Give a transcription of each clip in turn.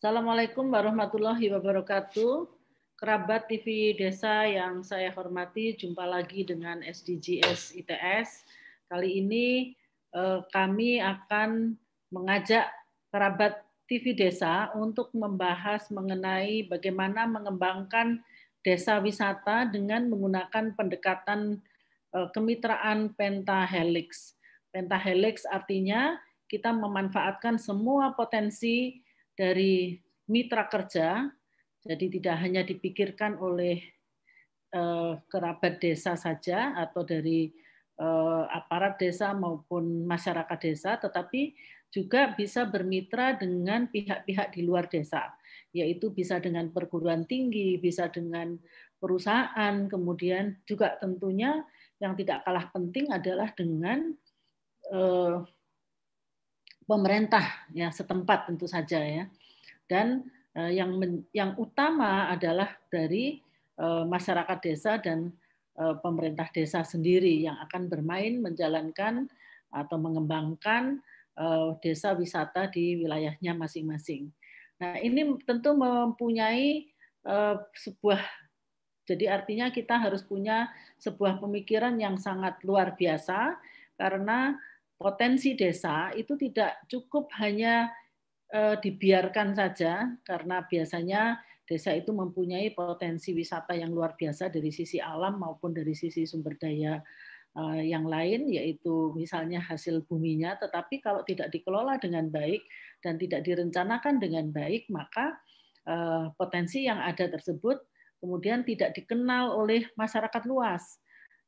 Assalamualaikum warahmatullahi wabarakatuh. Kerabat TV Desa yang saya hormati, jumpa lagi dengan SDGs ITS. Kali ini eh, kami akan mengajak kerabat TV Desa untuk membahas mengenai bagaimana mengembangkan desa wisata dengan menggunakan pendekatan eh, kemitraan pentahelix. Pentahelix artinya kita memanfaatkan semua potensi dari mitra kerja, jadi tidak hanya dipikirkan oleh eh, kerabat desa saja atau dari eh, aparat desa maupun masyarakat desa, tetapi juga bisa bermitra dengan pihak-pihak di luar desa, yaitu bisa dengan perguruan tinggi, bisa dengan perusahaan, kemudian juga tentunya yang tidak kalah penting adalah dengan eh, pemerintah ya setempat tentu saja ya. Dan eh, yang yang utama adalah dari eh, masyarakat desa dan eh, pemerintah desa sendiri yang akan bermain menjalankan atau mengembangkan desa wisata di wilayahnya masing-masing. Nah, ini tentu mempunyai sebuah jadi artinya kita harus punya sebuah pemikiran yang sangat luar biasa karena potensi desa itu tidak cukup hanya eh, dibiarkan saja karena biasanya desa itu mempunyai potensi wisata yang luar biasa dari sisi alam maupun dari sisi sumber daya eh, yang lain yaitu misalnya hasil buminya. Tetapi kalau tidak dikelola dengan baik dan tidak direncanakan dengan baik maka eh, potensi yang ada tersebut kemudian tidak dikenal oleh masyarakat luas.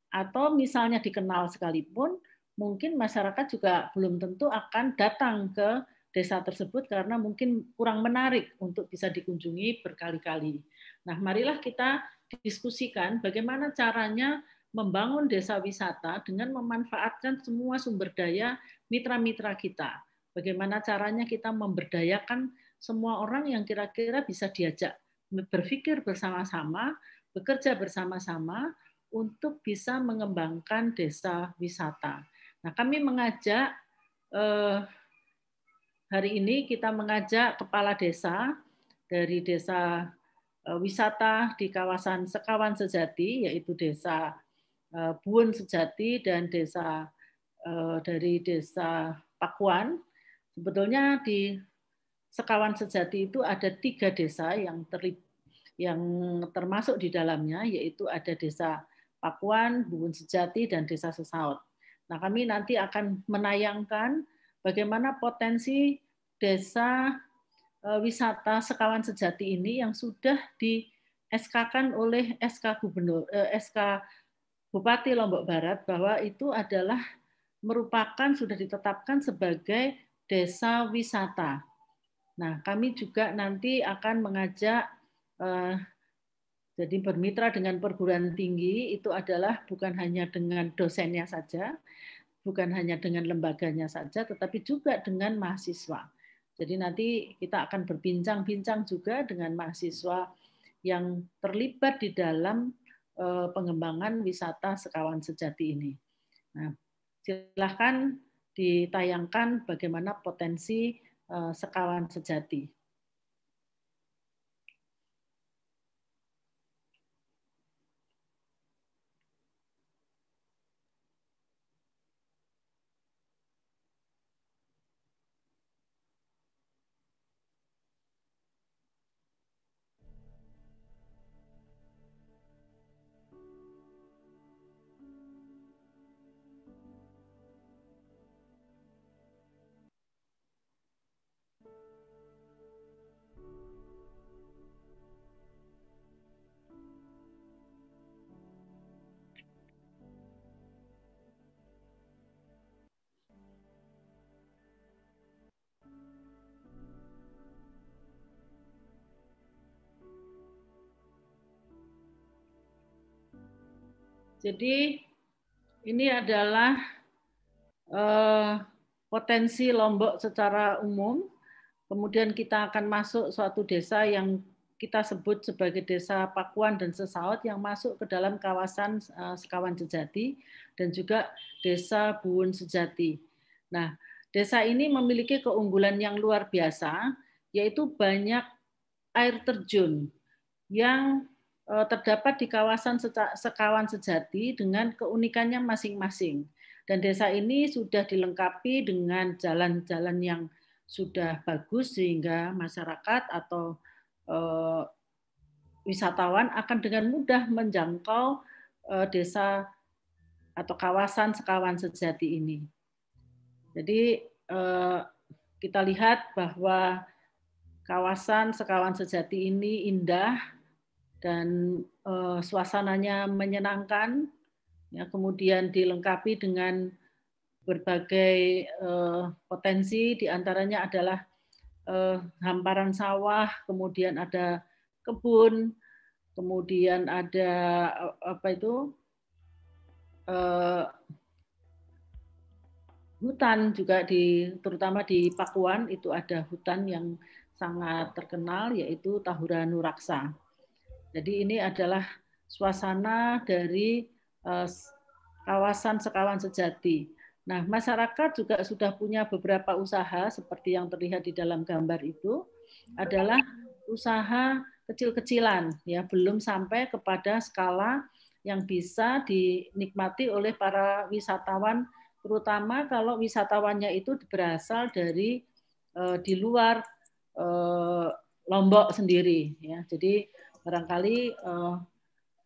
Atau misalnya dikenal sekalipun mungkin masyarakat juga belum tentu akan datang ke desa tersebut karena mungkin kurang menarik untuk bisa dikunjungi berkali-kali. Nah, marilah kita diskusikan bagaimana caranya membangun desa wisata dengan memanfaatkan semua sumber daya mitra-mitra kita. Bagaimana caranya kita memberdayakan semua orang yang kira-kira bisa diajak berpikir bersama-sama, bekerja bersama-sama untuk bisa mengembangkan desa wisata. Nah, kami mengajak eh, hari ini kita mengajak kepala desa dari desa eh, wisata di kawasan Sekawan Sejati, yaitu desa eh, Buun Sejati dan desa eh, dari desa Pakuan. Sebetulnya di Sekawan Sejati itu ada tiga desa yang terlibat yang termasuk di dalamnya yaitu ada desa Pakuan, Buun Sejati, dan desa Sesaut. Nah, kami nanti akan menayangkan bagaimana potensi desa eh, wisata Sekawan Sejati ini yang sudah di SK-kan oleh SK Gubernur eh, SK Bupati Lombok Barat bahwa itu adalah merupakan sudah ditetapkan sebagai desa wisata. Nah, kami juga nanti akan mengajak eh, jadi bermitra dengan perguruan tinggi itu adalah bukan hanya dengan dosennya saja, bukan hanya dengan lembaganya saja, tetapi juga dengan mahasiswa. Jadi nanti kita akan berbincang-bincang juga dengan mahasiswa yang terlibat di dalam eh, pengembangan wisata Sekawan Sejati ini. Nah, silahkan ditayangkan bagaimana potensi eh, Sekawan Sejati. Jadi ini adalah uh, potensi Lombok secara umum. Kemudian kita akan masuk suatu desa yang kita sebut sebagai desa Pakuan dan Sesaut yang masuk ke dalam kawasan uh, Sekawan Sejati dan juga desa Buun Sejati. Nah, desa ini memiliki keunggulan yang luar biasa yaitu banyak air terjun yang eh, terdapat di kawasan Sekawan Sejati dengan keunikannya masing-masing. Dan desa ini sudah dilengkapi dengan jalan-jalan yang sudah bagus sehingga masyarakat atau eh, wisatawan akan dengan mudah menjangkau eh, desa atau kawasan Sekawan Sejati ini. Jadi eh, kita lihat bahwa kawasan Sekawan Sejati ini indah dan eh, suasananya menyenangkan, ya, kemudian dilengkapi dengan berbagai potensi, di antaranya adalah hamparan sawah, kemudian ada kebun, kemudian ada apa itu uh, hutan juga di terutama di Pakuan itu ada hutan yang sangat terkenal yaitu Tahura Nuraksa. Jadi ini adalah suasana dari uh, kawasan Sekawan Sejati. Nah, masyarakat juga sudah punya beberapa usaha seperti yang terlihat di dalam gambar itu adalah usaha kecil-kecilan ya, belum sampai kepada skala yang bisa dinikmati oleh para wisatawan terutama kalau wisatawannya itu berasal dari uh, di luar uh, Lombok sendiri ya. Jadi barangkali uh,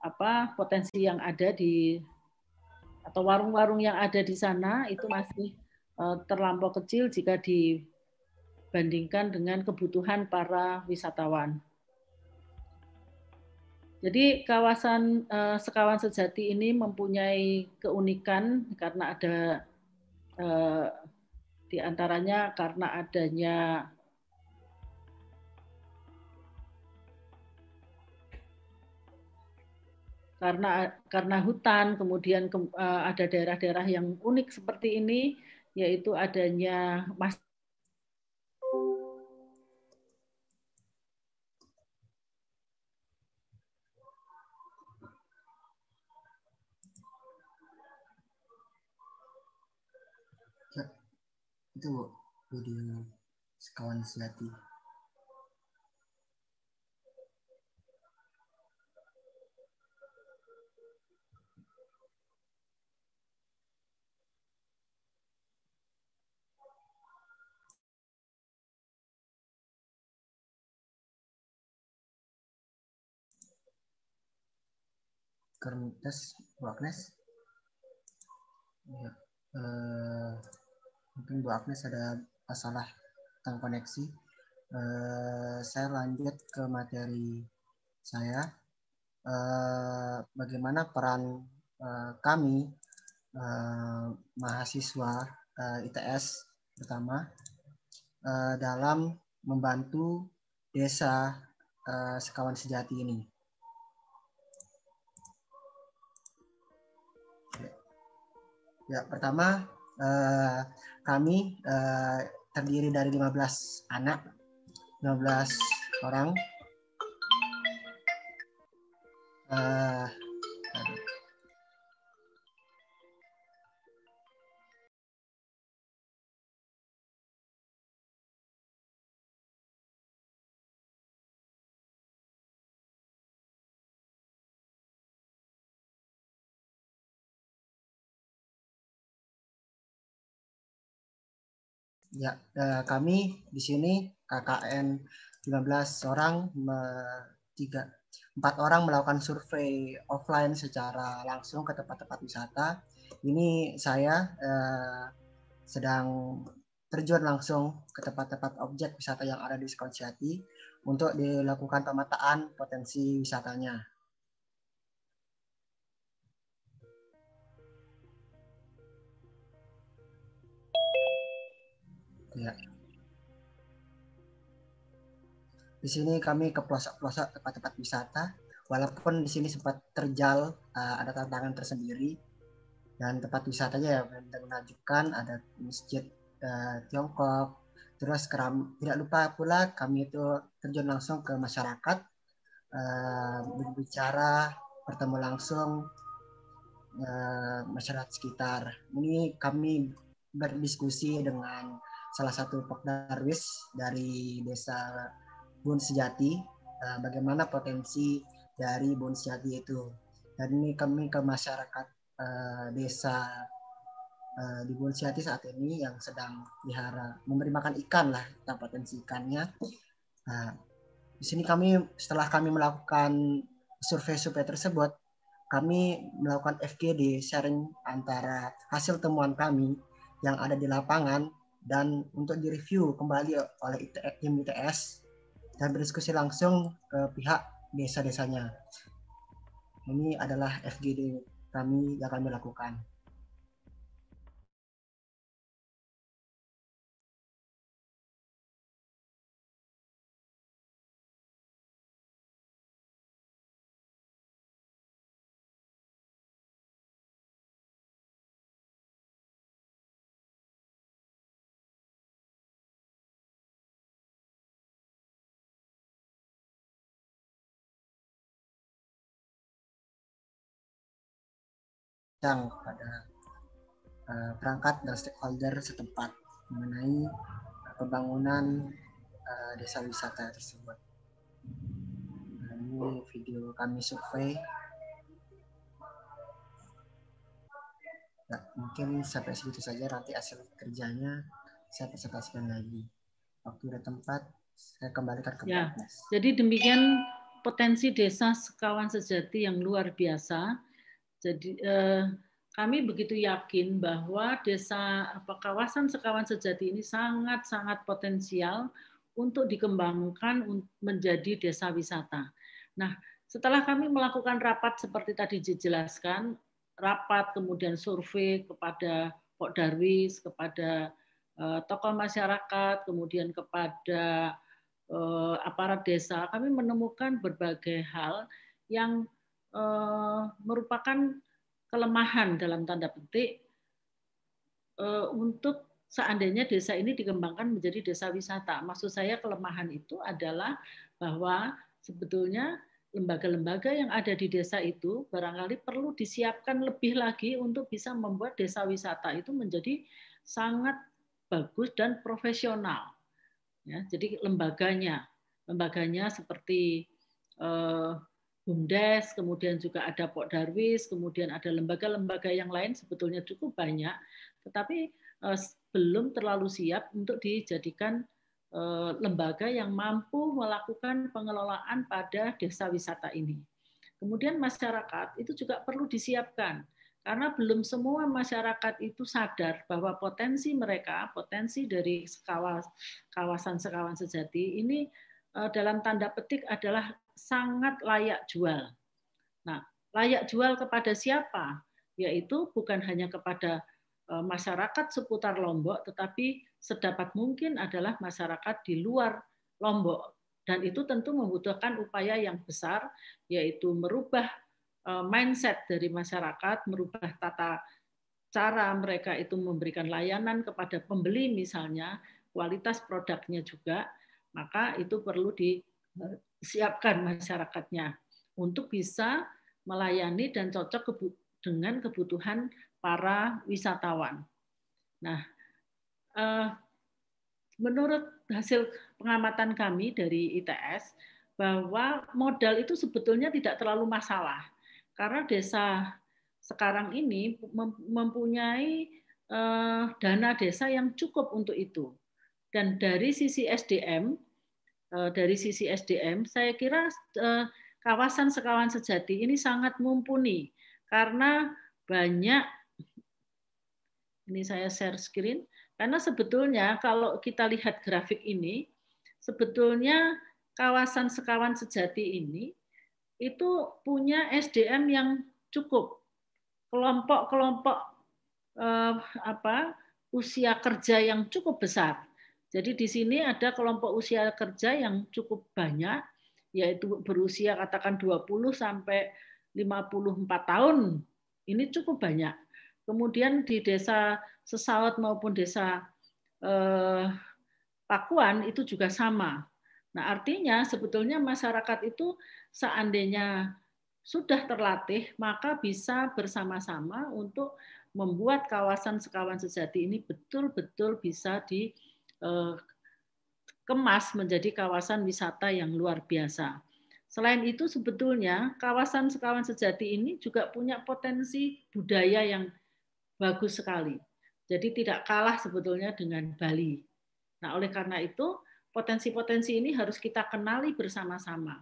apa potensi yang ada di atau warung-warung yang ada di sana itu masih uh, terlampau kecil jika dibandingkan dengan kebutuhan para wisatawan. Jadi kawasan uh, Sekawan Sejati ini mempunyai keunikan karena ada di antaranya karena adanya karena karena hutan kemudian ke, uh, ada daerah-daerah yang unik seperti ini yaitu adanya mas itu video sekawan sejati Kertas Bu Agnes. Ya. Uh, mungkin Bu Agnes ada masalah tentang koneksi. Uh, saya lanjut ke materi saya. Uh, bagaimana peran uh, kami uh, mahasiswa uh, ITS pertama uh, dalam membantu desa uh, sekawan sejati ini. Ya, pertama uh, kami uh, terdiri dari 15 anak, 15 orang. Uh, Ya, eh, kami di sini KKN 15 orang, tiga, empat orang melakukan survei offline secara langsung ke tempat-tempat wisata. Ini saya eh, sedang terjun langsung ke tempat-tempat objek wisata yang ada di Skonsjati untuk dilakukan pemetaan potensi wisatanya. Ya. Di sini kami ke pelosok-pelosok tempat-tempat wisata, walaupun di sini sempat terjal uh, ada tantangan tersendiri dan tempat wisatanya ya menunjukkan ada masjid uh, Tiongkok, terus keram, tidak lupa pula kami itu terjun langsung ke masyarakat, uh, berbicara, bertemu langsung uh, masyarakat sekitar. Ini kami berdiskusi dengan salah satu Pokdarwis dari desa Bun Sejati. Uh, bagaimana potensi dari Bun Sejati itu? Dan ini kami ke masyarakat uh, desa uh, di Bun Sejati saat ini yang sedang dihara memberi makan ikan lah tentang potensi ikannya. Nah, di sini kami setelah kami melakukan survei-survei tersebut kami melakukan FGD sharing antara hasil temuan kami yang ada di lapangan dan untuk direview kembali oleh tim ITS dan berdiskusi langsung ke pihak desa-desanya. Ini adalah FGD kami yang kami lakukan. Yang kepada uh, perangkat dan stakeholder setempat mengenai pembangunan uh, desa wisata tersebut. Nah, ini video kami survei. Ya, mungkin sampai situ saja nanti hasil kerjanya saya presentasikan lagi. Waktu dan tempat saya kembalikan ke ya, Jadi demikian potensi desa sekawan sejati yang luar biasa jadi eh, kami begitu yakin bahwa desa apa kawasan Sekawan Sejati ini sangat-sangat potensial untuk dikembangkan menjadi desa wisata. Nah, setelah kami melakukan rapat seperti tadi dijelaskan, rapat kemudian survei kepada Pok Darwis, kepada uh, tokoh masyarakat, kemudian kepada uh, aparat desa, kami menemukan berbagai hal yang uh, merupakan kelemahan dalam tanda petik uh, untuk seandainya desa ini dikembangkan menjadi desa wisata. Maksud saya kelemahan itu adalah bahwa sebetulnya lembaga-lembaga yang ada di desa itu barangkali perlu disiapkan lebih lagi untuk bisa membuat desa wisata itu menjadi sangat bagus dan profesional. Ya, jadi lembaganya, lembaganya seperti eh, BUMDes, kemudian juga ada Pok Darwis, kemudian ada lembaga-lembaga yang lain sebetulnya cukup banyak, tetapi eh, belum terlalu siap untuk dijadikan eh, lembaga yang mampu melakukan pengelolaan pada desa wisata ini. Kemudian masyarakat itu juga perlu disiapkan karena belum semua masyarakat itu sadar bahwa potensi mereka, potensi dari kawasan-sekawan sejati ini eh, dalam tanda petik adalah sangat layak jual. Nah, layak jual kepada siapa? Yaitu bukan hanya kepada eh, masyarakat seputar Lombok, tetapi sedapat mungkin adalah masyarakat di luar Lombok. Dan itu tentu membutuhkan upaya yang besar, yaitu merubah eh, mindset dari masyarakat, merubah tata cara mereka itu memberikan layanan kepada pembeli misalnya, kualitas produknya juga, maka itu perlu di siapkan masyarakatnya untuk bisa melayani dan cocok dengan kebutuhan para wisatawan. Nah, eh, menurut hasil pengamatan kami dari ITS bahwa modal itu sebetulnya tidak terlalu masalah karena desa sekarang ini mempunyai eh, dana desa yang cukup untuk itu. Dan dari sisi SDM dari sisi SDM, saya kira eh, kawasan sekawan sejati ini sangat mumpuni karena banyak ini saya share screen karena sebetulnya kalau kita lihat grafik ini sebetulnya kawasan sekawan sejati ini itu punya SDM yang cukup. Kelompok-kelompok eh, apa usia kerja yang cukup besar jadi di sini ada kelompok usia kerja yang cukup banyak, yaitu berusia katakan 20 sampai 54 tahun. Ini cukup banyak. Kemudian di desa Sesaut maupun desa eh, Pakuan itu juga sama. Nah artinya sebetulnya masyarakat itu seandainya sudah terlatih, maka bisa bersama-sama untuk membuat kawasan sekawan sejati ini betul-betul bisa di kemas menjadi kawasan wisata yang luar biasa. Selain itu sebetulnya kawasan Sekawan Sejati ini juga punya potensi budaya yang bagus sekali. Jadi tidak kalah sebetulnya dengan Bali. Nah, oleh karena itu potensi-potensi ini harus kita kenali bersama-sama.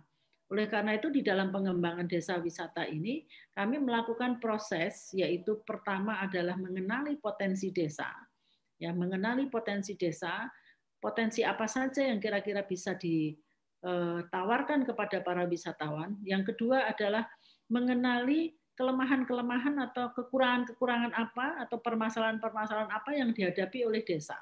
Oleh karena itu di dalam pengembangan desa wisata ini kami melakukan proses yaitu pertama adalah mengenali potensi desa. Ya, mengenali potensi desa, potensi apa saja yang kira-kira bisa ditawarkan kepada para wisatawan. Yang kedua adalah mengenali kelemahan-kelemahan atau kekurangan-kekurangan apa atau permasalahan-permasalahan apa yang dihadapi oleh desa.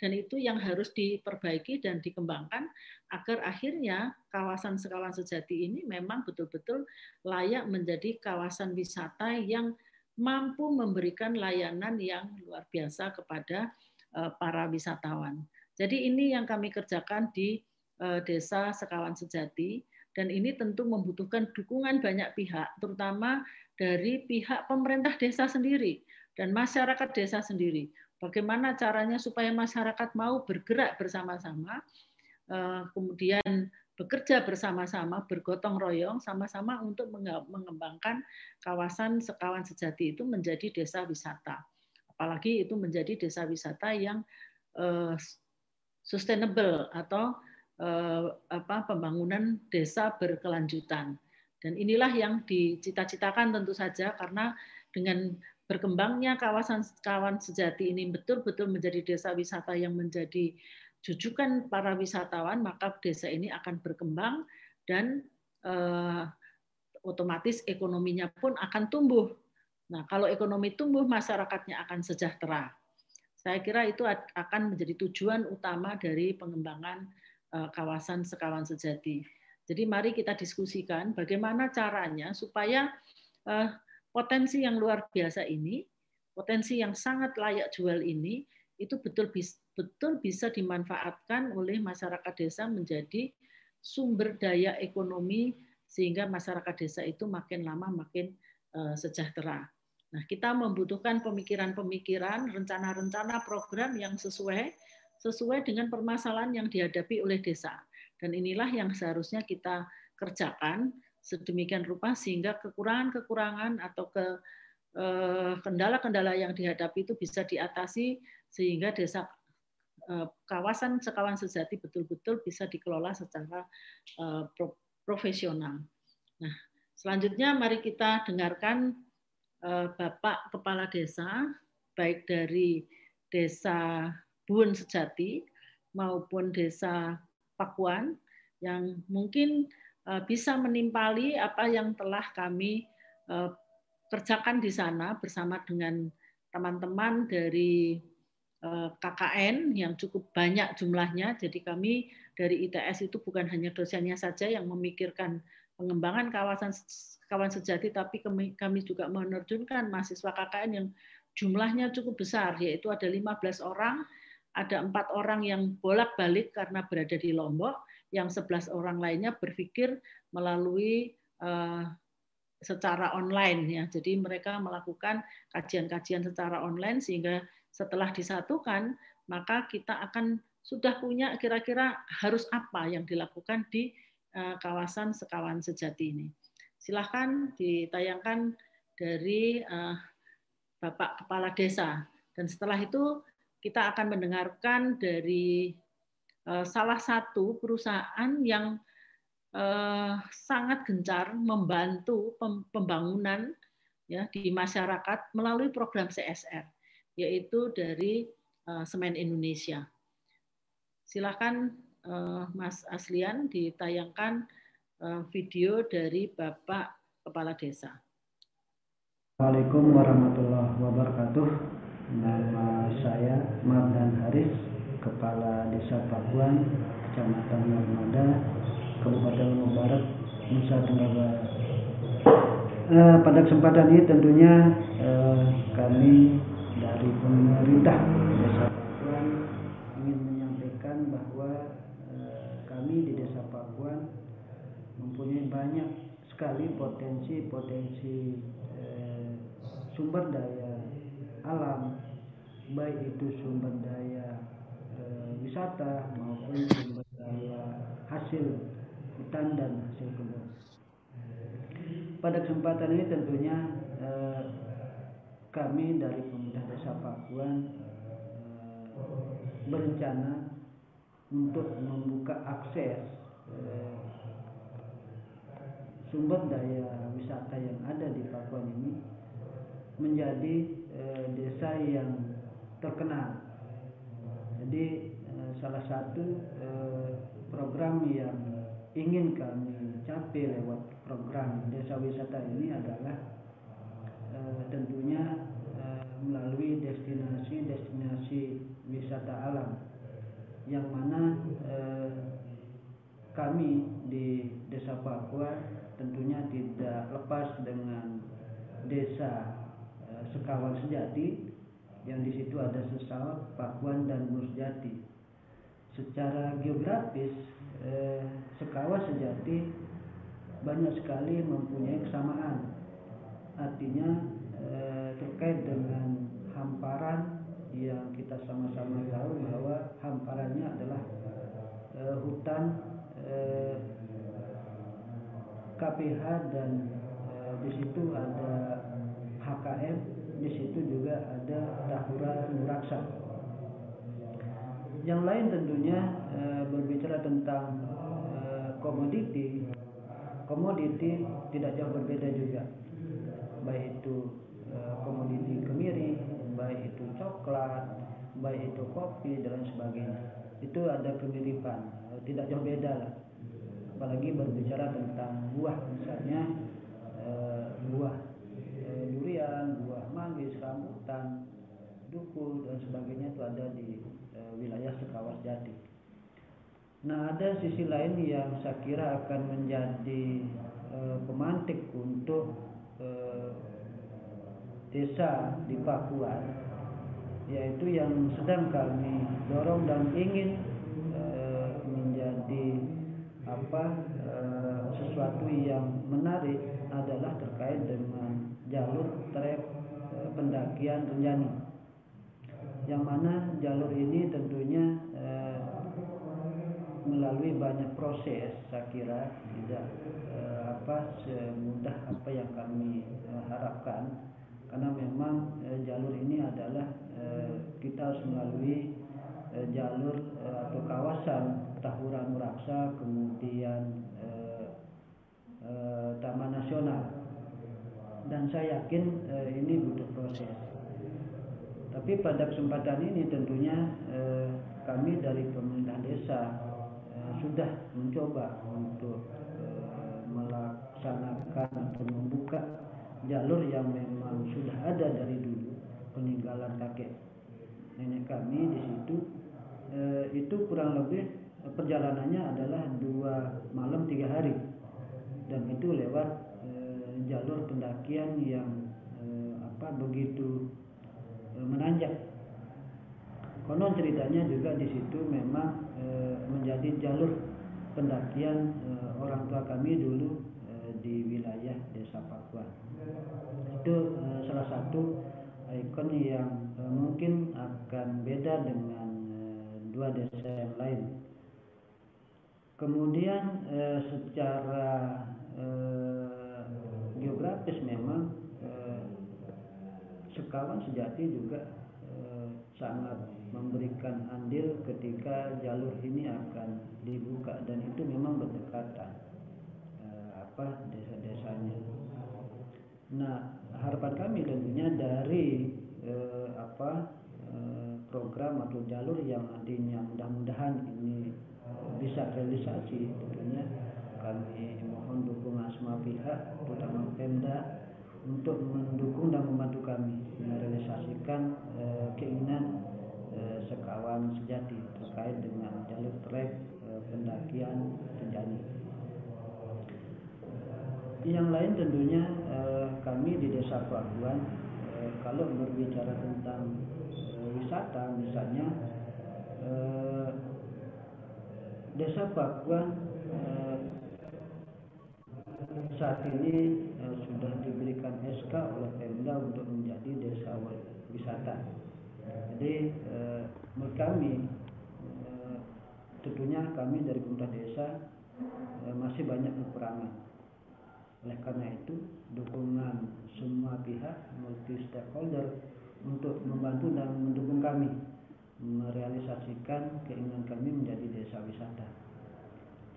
Dan itu yang harus diperbaiki dan dikembangkan agar akhirnya kawasan Sekawan Sejati ini memang betul-betul layak menjadi kawasan wisata yang mampu memberikan layanan yang luar biasa kepada eh, para wisatawan. Jadi ini yang kami kerjakan di eh, Desa Sekawan Sejati dan ini tentu membutuhkan dukungan banyak pihak, terutama dari pihak pemerintah desa sendiri dan masyarakat desa sendiri. Bagaimana caranya supaya masyarakat mau bergerak bersama-sama, eh, kemudian bekerja bersama-sama, bergotong royong, sama-sama untuk mengembangkan kawasan Sekawan Sejati itu menjadi desa wisata. Apalagi itu menjadi desa wisata yang eh, sustainable atau eh, apa pembangunan desa berkelanjutan. Dan inilah yang dicita-citakan tentu saja karena dengan berkembangnya kawasan kawan sejati ini betul-betul menjadi desa wisata yang menjadi jujukan para wisatawan, maka desa ini akan berkembang dan eh, otomatis ekonominya pun akan tumbuh. Nah, kalau ekonomi tumbuh, masyarakatnya akan sejahtera. Saya kira itu akan menjadi tujuan utama dari pengembangan eh, kawasan sekawan sejati. Jadi mari kita diskusikan bagaimana caranya supaya uh, potensi yang luar biasa ini, potensi yang sangat layak jual ini, itu betul betul bisa dimanfaatkan oleh masyarakat desa menjadi sumber daya ekonomi sehingga masyarakat desa itu makin lama makin uh, sejahtera. Nah, kita membutuhkan pemikiran-pemikiran, rencana-rencana program yang sesuai sesuai dengan permasalahan yang dihadapi oleh desa. Dan inilah yang seharusnya kita kerjakan sedemikian rupa sehingga kekurangan-kekurangan atau ke eh, kendala-kendala yang dihadapi itu bisa diatasi sehingga desa eh, kawasan sekawan sejati betul-betul bisa dikelola secara eh, profesional. Nah, selanjutnya mari kita dengarkan Bapak Kepala Desa baik dari Desa Buun Sejati maupun Desa Pakuan yang mungkin eh, bisa menimpali apa yang telah kami eh, kerjakan di sana bersama dengan teman-teman dari eh, KKN yang cukup banyak jumlahnya. Jadi kami dari ITS itu bukan hanya dosennya saja yang memikirkan pengembangan kawasan kawan sejati, tapi kami juga menerjunkan mahasiswa KKN yang jumlahnya cukup besar, yaitu ada 15 orang ada empat orang yang bolak-balik karena berada di Lombok, yang sebelas orang lainnya berpikir melalui uh, secara online ya. Jadi mereka melakukan kajian-kajian secara online sehingga setelah disatukan maka kita akan sudah punya kira-kira harus apa yang dilakukan di uh, kawasan sekawan sejati ini. Silahkan ditayangkan dari uh, Bapak Kepala Desa dan setelah itu kita akan mendengarkan dari uh, salah satu perusahaan yang sangat gencar membantu pembangunan ya di masyarakat melalui program CSR, yaitu dari uh, Semen Indonesia. Silakan uh, Mas Aslian ditayangkan uh, video dari Bapak Kepala Desa. Assalamualaikum warahmatullahi wabarakatuh. Nama saya Mardan Haris, Kepala Desa Pakuan, Kecamatan Narmada, Kabupaten Mubarak, Nusa Tenggara Barat. Eh, pada kesempatan ini tentunya eh, kami dari pemerintah Desa Pakuan ingin menyampaikan bahwa eh, kami di Desa Pakuan mempunyai banyak sekali potensi-potensi eh, sumber daya alam baik itu sumber daya e, wisata maupun sumber daya hasil hutan dan hasil kebun. Pada kesempatan ini tentunya eh, kami dari pemerintah desa Pakuan eh, berencana untuk membuka akses eh, sumber daya wisata yang ada di Pakuan ini menjadi eh, desa yang terkenal. Jadi salah satu program yang ingin kami capai lewat program desa wisata ini adalah tentunya eh, melalui destinasi-destinasi wisata alam yang mana eh, kami di Desa Papua tentunya tidak lepas dengan Desa eh, Sekawan Sejati yang di situ ada Sesawat, Pakuan dan Musjati. Secara geografis eh, Sekawan Sejati banyak sekali mempunyai kesamaan. Artinya eh, terkait dengan hamparan yang kita sama-sama tahu bahwa hamparannya adalah eh, hutan eh, KPH dan eh, di situ ada HKM, di situ juga ada Tahura Nuraksa. Yang lain tentunya eh, berbicara tentang eh, komoditi, komoditi tidak jauh berbeda juga, baik itu eh, komoditi kemiri, baik itu coklat, baik itu kopi dan lain sebagainya. Itu ada kemiripan, eh, tidak jauh beda lah apalagi berbicara tentang buah misalnya eh, buah durian, buah manggis, rambutan, duku dan sebagainya itu ada di wilayah Sekawas Jati. Nah ada sisi lain yang saya kira akan menjadi pemantik untuk eh, desa di Papua yaitu yang sedang kami dorong dan ingin eh, menjadi apa e, sesuatu yang menarik adalah terkait dengan jalur trek e, pendakian Renjani. Yang mana jalur ini tentunya melalui banyak proses saya kira tidak apa semudah apa yang kami e, harapkan karena memang e, jalur ini adalah e, kita harus melalui jalur atau kawasan Tahura Muraksa, kemudian eh, eh, Taman Nasional. Dan saya yakin eh, ini butuh proses. Tapi pada kesempatan ini tentunya eh, kami dari pemerintah desa eh, sudah mencoba untuk eh, melaksanakan atau membuka jalur yang memang sudah ada dari dulu. Peninggalan kakek nenek kami di situ. Eh, itu kurang lebih perjalanannya adalah dua malam tiga hari. Dan itu lewat e, jalur pendakian yang e, apa begitu e, menanjak. Konon ceritanya juga di situ memang e, menjadi jalur pendakian e, orang tua kami dulu e, di wilayah desa Pakuan. Itu e, salah satu ikon yang e, mungkin akan beda dengan e, dua desa yang lain Kemudian eh, secara eh, geografis memang eh, Sekawan sejati juga eh, sangat memberikan andil ketika jalur ini akan dibuka dan itu memang berdekatan apa desa-desanya. Nah harapan kami tentunya dari eh, apa eh, program atau jalur yang nantinya mudah-mudahan ini bisa realisasi tentunya kami mohon dukungan semua pihak terutama Pemda untuk mendukung dan membantu kami merealisasikan eh, keinginan eh, sekawan sejati terkait dengan jalur trek eh, pendakian Rinjani. Yang lain tentunya eh, kami di Desa Pakuan eh, kalau berbicara tentang eh, wisata misalnya eh, Desa Pakuan eh, saat ini eh, sudah diberikan SK oleh Pemda untuk menjadi desa wisata. Jadi eh, menurut kami tentunya kami dari pemerintah desa eh, masih banyak kekurangan. Oleh karena itu, dukungan semua pihak multi stakeholder untuk membantu dan mendukung kami merealisasikan keinginan kami menjadi desa wisata.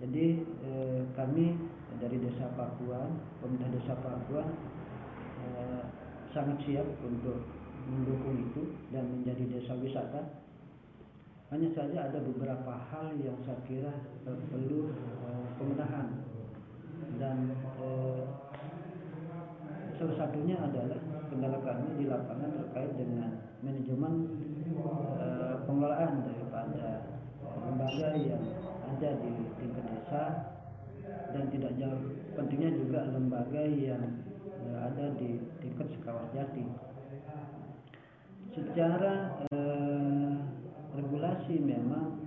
Jadi eh, kami dari desa Pakuan, pemerintah desa Pakuan eh, sangat siap untuk mendukung itu dan menjadi desa wisata. Hanya saja ada beberapa hal yang saya kira perlu eh, pembenahan dan eh, salah satunya adalah kendala kami di lapangan terkait dengan manajemen eh, pengelolaan daripada lembaga yang ada di tingkat desa. Dan tidak jauh pentingnya juga lembaga yang eh, ada di tingkat sekawas jati. Secara eh, regulasi memang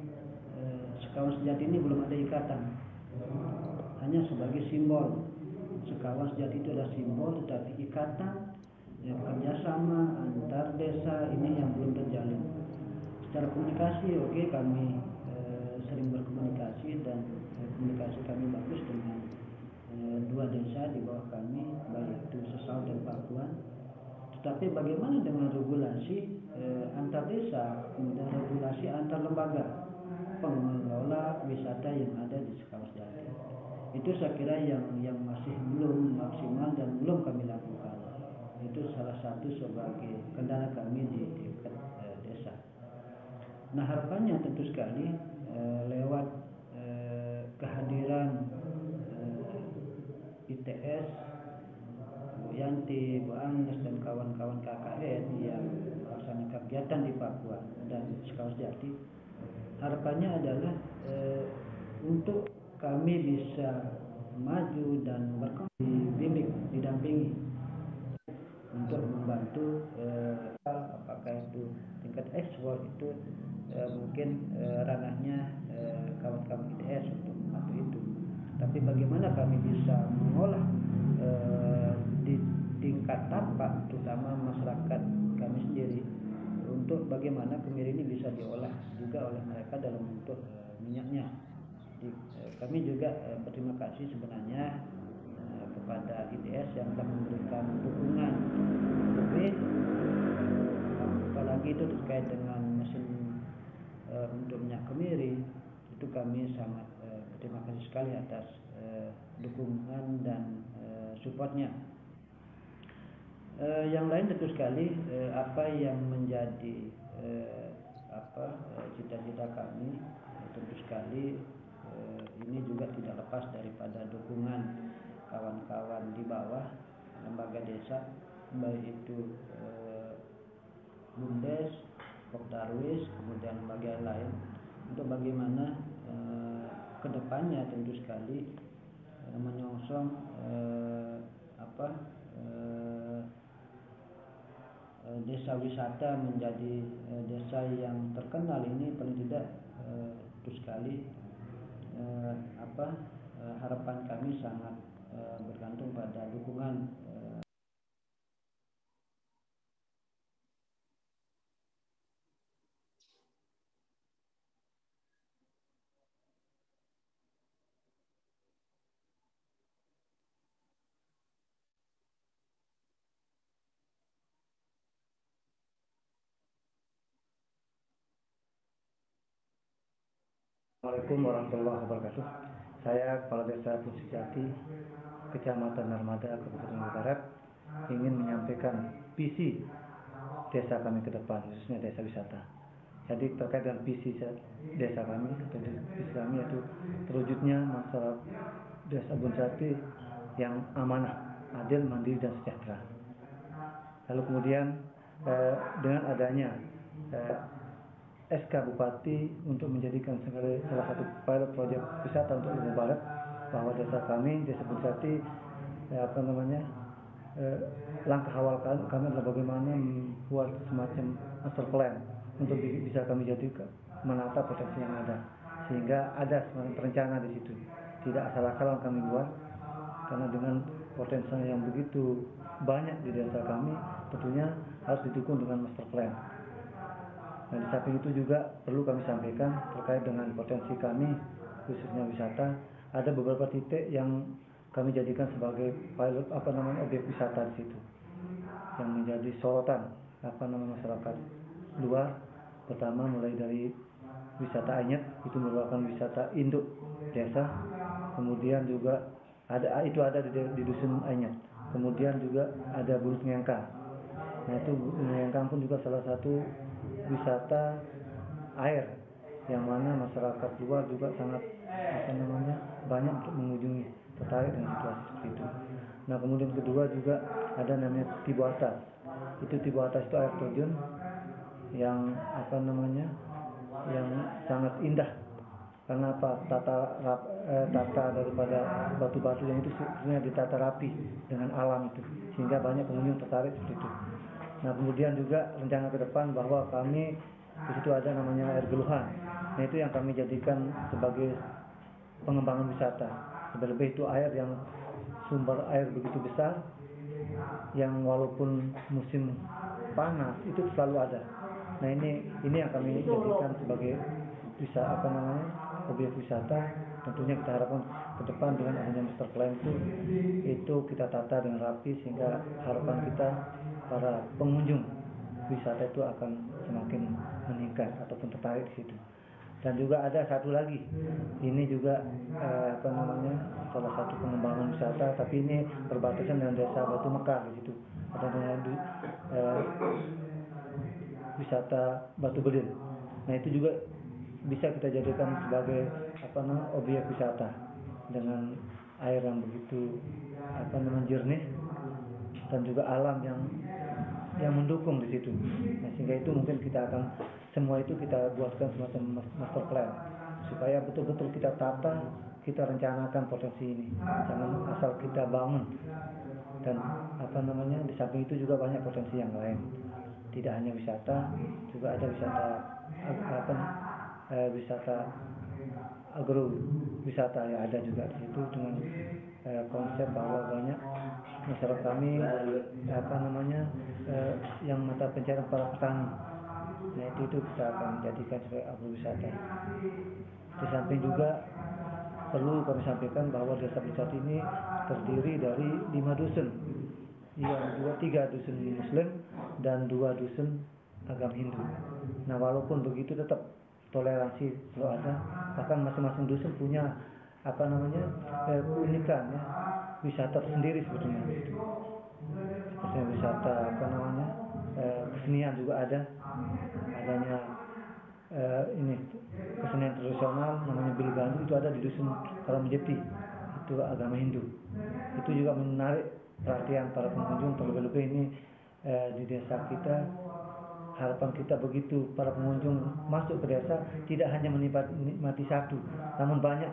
eh, sekawan sejati ini belum ada ikatan hanya sebagai simbol. Sekawan sejati itu adalah simbol tetapi ikatan ya, kerjasama antar desa ini yang belum terjalin. Secara komunikasi oke okay, kami eh, sering berkomunikasi dan eh, komunikasi kami bagus dengan eh, dua desa di bawah kami baik itu Sesau dan Pakuan. Tetapi bagaimana dengan regulasi eh, antar desa, kemudian regulasi antar lembaga pengelola wisata yang ada di Sekawas Jati? Itu saya kira yang yang masih belum maksimal dan belum kami lakukan. Itu salah satu sebagai kendala kami di tingkat eh, desa. Nah harapannya tentu sekali eh, lewat eh, kehadiran eh, ITS Yanti, Bu Agnes dan kawan-kawan KKN yang melaksanakan kegiatan di Papua dan Sekawas Jati harapannya adalah e, untuk kami bisa maju dan berkembang dibimbing, didampingi untuk membantu e, apakah itu tingkat ekspor itu e, mungkin e, ranahnya kawan-kawan ITS untuk membantu itu tapi bagaimana kami bisa mengolah e, di tingkat tapak terutama masyarakat kami sendiri untuk bagaimana kemiri ini bisa diolah juga oleh mereka dalam bentuk uh, minyaknya. Kami juga uh, berterima kasih sebenarnya uh, kepada ITS yang telah memberikan dukungan. Lebih apalagi itu terkait dengan mesin uh, untuk minyak kemiri itu kami sangat berterima kasih sekali atas dukungan dan supportnya. Yang lain tentu sekali apa yang menjadi apa cita-cita kami tentu sekali ini juga tidak lepas daripada dukungan kawan-kawan di bawah lembaga desa baik itu uh, Bumdes, kemudian lembaga lain untuk bagaimana uh, ke depannya tentu sekali uh, menyongsong uh, apa uh, Eh, desa wisata menjadi eh, desa yang terkenal ini paling tidak eh, sekali apa harapan kami sangat bergantung pada dukungan Assalamualaikum warahmatullahi wabarakatuh. Saya Kepala Desa Pusijati, Kecamatan Narmada, Kabupaten Barat, ingin menyampaikan visi desa kami ke depan, khususnya desa wisata. Jadi terkait dengan visi desa kami atau visi kami yaitu terwujudnya masalah desa Bunsati yang amanah, adil, mandiri dan sejahtera. Lalu kemudian eh, dengan adanya eh, SK Bupati untuk menjadikan salah satu pilot proyek wisata untuk Lumbung Barat bahwa desa kami, desa Bunsati, eh, apa namanya, eh, langkah awal kami adalah bagaimana membuat semacam master plan untuk bisa kami jadikan menata potensi yang ada. Sehingga ada semacam perencana di situ. Tidak asal-asalan kami buat karena dengan potensi yang begitu banyak di desa kami tentunya harus didukung dengan master plan Nah, di samping itu juga perlu kami sampaikan terkait dengan potensi kami khususnya wisata, ada beberapa titik yang kami jadikan sebagai pilot apa namanya objek wisata di situ. Yang menjadi sorotan apa namanya masyarakat luar. Pertama mulai dari wisata Anyet itu merupakan wisata induk desa. Kemudian juga ada itu ada di, di dusun Anyet kemudian juga ada Bulut Ngengkang nah itu Bulut Ngengkang pun juga salah satu wisata air yang mana masyarakat luar juga sangat apa namanya banyak untuk mengunjungi tertarik dengan situasi seperti itu. Nah kemudian kedua juga ada namanya tibu atas. Itu tibu atas itu air terjun yang apa namanya yang sangat indah karena apa tata rap, eh, tata daripada batu-batu yang itu sebenarnya ditata rapi dengan alam itu sehingga banyak pengunjung tertarik seperti itu. Nah kemudian juga rencana ke depan bahwa kami di situ ada namanya air geluhan. Nah itu yang kami jadikan sebagai pengembangan wisata. Lebih-lebih itu air yang sumber air begitu besar yang walaupun musim panas itu selalu ada. Nah ini ini yang kami jadikan sebagai bisa apa namanya objek wisata. Tentunya kita harapkan ke depan dengan adanya master plan itu itu kita tata dengan rapi sehingga harapan kita para pengunjung wisata itu akan semakin meningkat ataupun tertarik di situ. Dan juga ada satu lagi, ini juga eh, apa namanya salah satu pengembangan wisata, tapi ini berbatasan dengan desa Batu Mekar di situ. Ada dengan eh, wisata Batu Belin. Nah itu juga bisa kita jadikan sebagai apa namanya objek wisata dengan air yang begitu apa namanya jernih dan juga alam yang yang mendukung di situ. Nah, sehingga itu mungkin kita akan semua itu kita buatkan semacam master plan supaya betul-betul kita tata, kita rencanakan potensi ini. Jangan asal kita bangun. Dan apa namanya di samping itu juga banyak potensi yang lain. Tidak hanya wisata, juga ada wisata apa eh, wisata agro wisata yang ada juga di situ dengan eh, konsep bahwa banyak masyarakat kami apa namanya eh, yang mata pencarian para petani. Nah itu itu kita akan jadikan sebagai agrowisata di samping juga perlu kami sampaikan bahwa desa wisata ini terdiri dari lima dusun. Yang dua tiga dusun muslim dan dua dusun agama Hindu. Nah walaupun begitu tetap toleransi selalu ada bahkan masing-masing dusun punya apa namanya eh, keunikan ya. Wisata tersendiri sebetulnya. Seperti wisata apa namanya eh, kesenian juga ada. Adanya eh, ini kesenian tradisional namanya Bilbandu itu ada di dusun Karamjeti itu agama Hindu. Itu juga menarik perhatian para pengunjung terlebih-lebih ini eh, di desa kita. Harapan kita begitu para pengunjung masuk ke desa tidak hanya menikmati satu namun banyak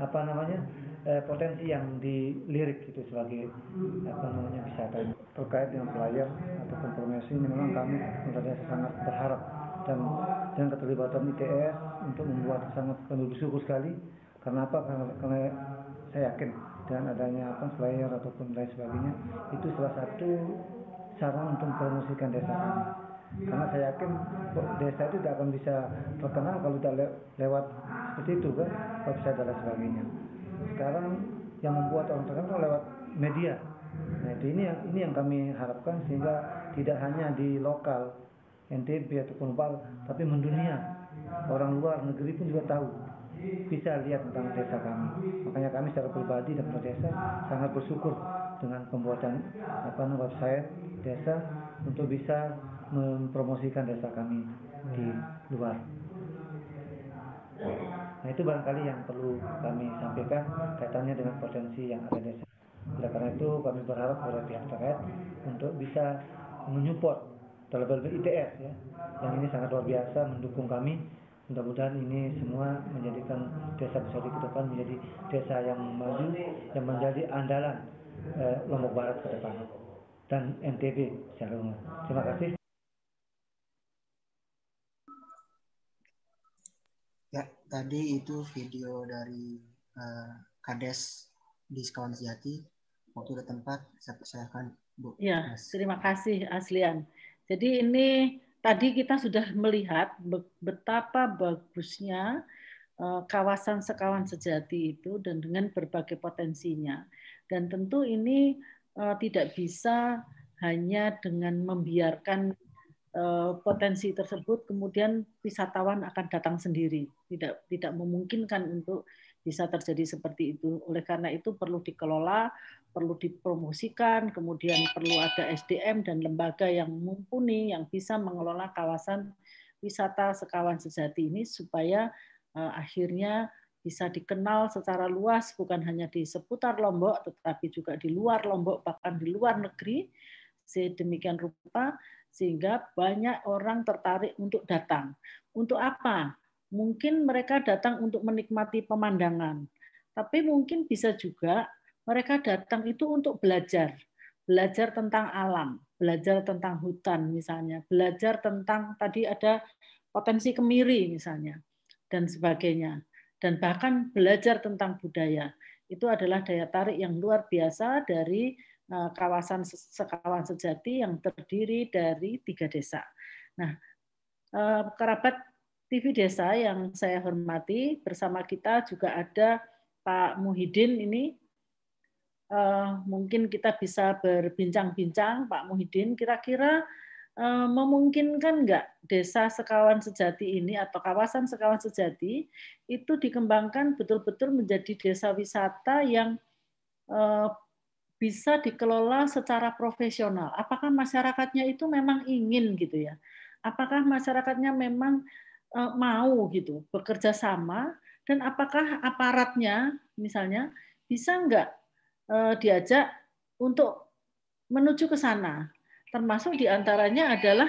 apa namanya eh, potensi yang dilirik itu sebagai apa namanya wisata terkait dengan pelayar ataupun promosi ini memang kami sebenarnya sangat berharap dan dengan keterlibatan ITS untuk membuat sangat kami bersyukur sekali. Karena apa? Karena, karena saya yakin dengan adanya apa pelayar ataupun lain sebagainya itu salah satu cara untuk mempromosikan desa kami karena saya yakin desa itu tidak akan bisa terkenal kalau tidak le lewat seperti itu kan? Website dan sebagainya. Sekarang yang membuat orang terkenal lewat media. Nah itu ini yang ini yang kami harapkan sehingga tidak hanya di lokal NTB ataupun Bal tapi mendunia. Orang luar negeri pun juga tahu bisa lihat tentang desa kami. Makanya kami secara pribadi dan desa sangat bersyukur dengan pembuatan apa website desa untuk bisa mempromosikan desa kami di luar. Nah itu barangkali yang perlu kami sampaikan kaitannya dengan potensi yang ada di desa. Oleh karena itu kami berharap kepada pihak terkait untuk bisa menyupport terlebih-lebih ITS ya, yang ini sangat luar biasa mendukung kami. Mudah-mudahan ini semua menjadikan desa besar ke depan menjadi desa yang maju, yang menjadi andalan eh, Lombok Barat ke depan dan NTB secara umum. Terima kasih. Ya, tadi itu video dari uh, Kades di Sekawan Sejati. Waktu dan tempat, saya persilakan Bu. Ya, terima kasih Aslian. Jadi ini tadi kita sudah melihat betapa bagusnya eh, kawasan sekawan sejati itu dan dengan berbagai potensinya. Dan tentu ini eh, tidak bisa hanya dengan membiarkan potensi tersebut kemudian wisatawan akan datang sendiri. Tidak tidak memungkinkan untuk bisa terjadi seperti itu. Oleh karena itu perlu dikelola perlu dipromosikan, kemudian perlu ada SDM dan lembaga yang mumpuni yang bisa mengelola kawasan wisata sekawan sejati ini supaya uh, akhirnya bisa dikenal secara luas bukan hanya di seputar Lombok tetapi juga di luar Lombok bahkan di luar negeri sedemikian rupa sehingga banyak orang tertarik untuk datang. Untuk apa? Mungkin mereka datang untuk menikmati pemandangan, tapi mungkin bisa juga mereka datang itu untuk belajar, belajar tentang alam, belajar tentang hutan misalnya, belajar tentang tadi ada potensi kemiri misalnya dan sebagainya dan bahkan belajar tentang budaya. Itu adalah daya tarik yang luar biasa dari kawasan sekawan sejati yang terdiri dari tiga desa. Nah, eh, kerabat TV Desa yang saya hormati bersama kita juga ada Pak Muhyiddin ini uh, mungkin kita bisa berbincang-bincang, Pak Muhyiddin, kira-kira memungkinkan nggak desa Sekawan Sejati ini atau kawasan Sekawan Sejati itu dikembangkan betul-betul menjadi desa wisata yang bisa dikelola secara profesional. Apakah masyarakatnya itu memang ingin gitu ya? Apakah masyarakatnya memang uh, mau gitu bekerja sama dan apakah aparatnya misalnya bisa nggak Eh, diajak untuk menuju ke sana. Termasuk di antaranya adalah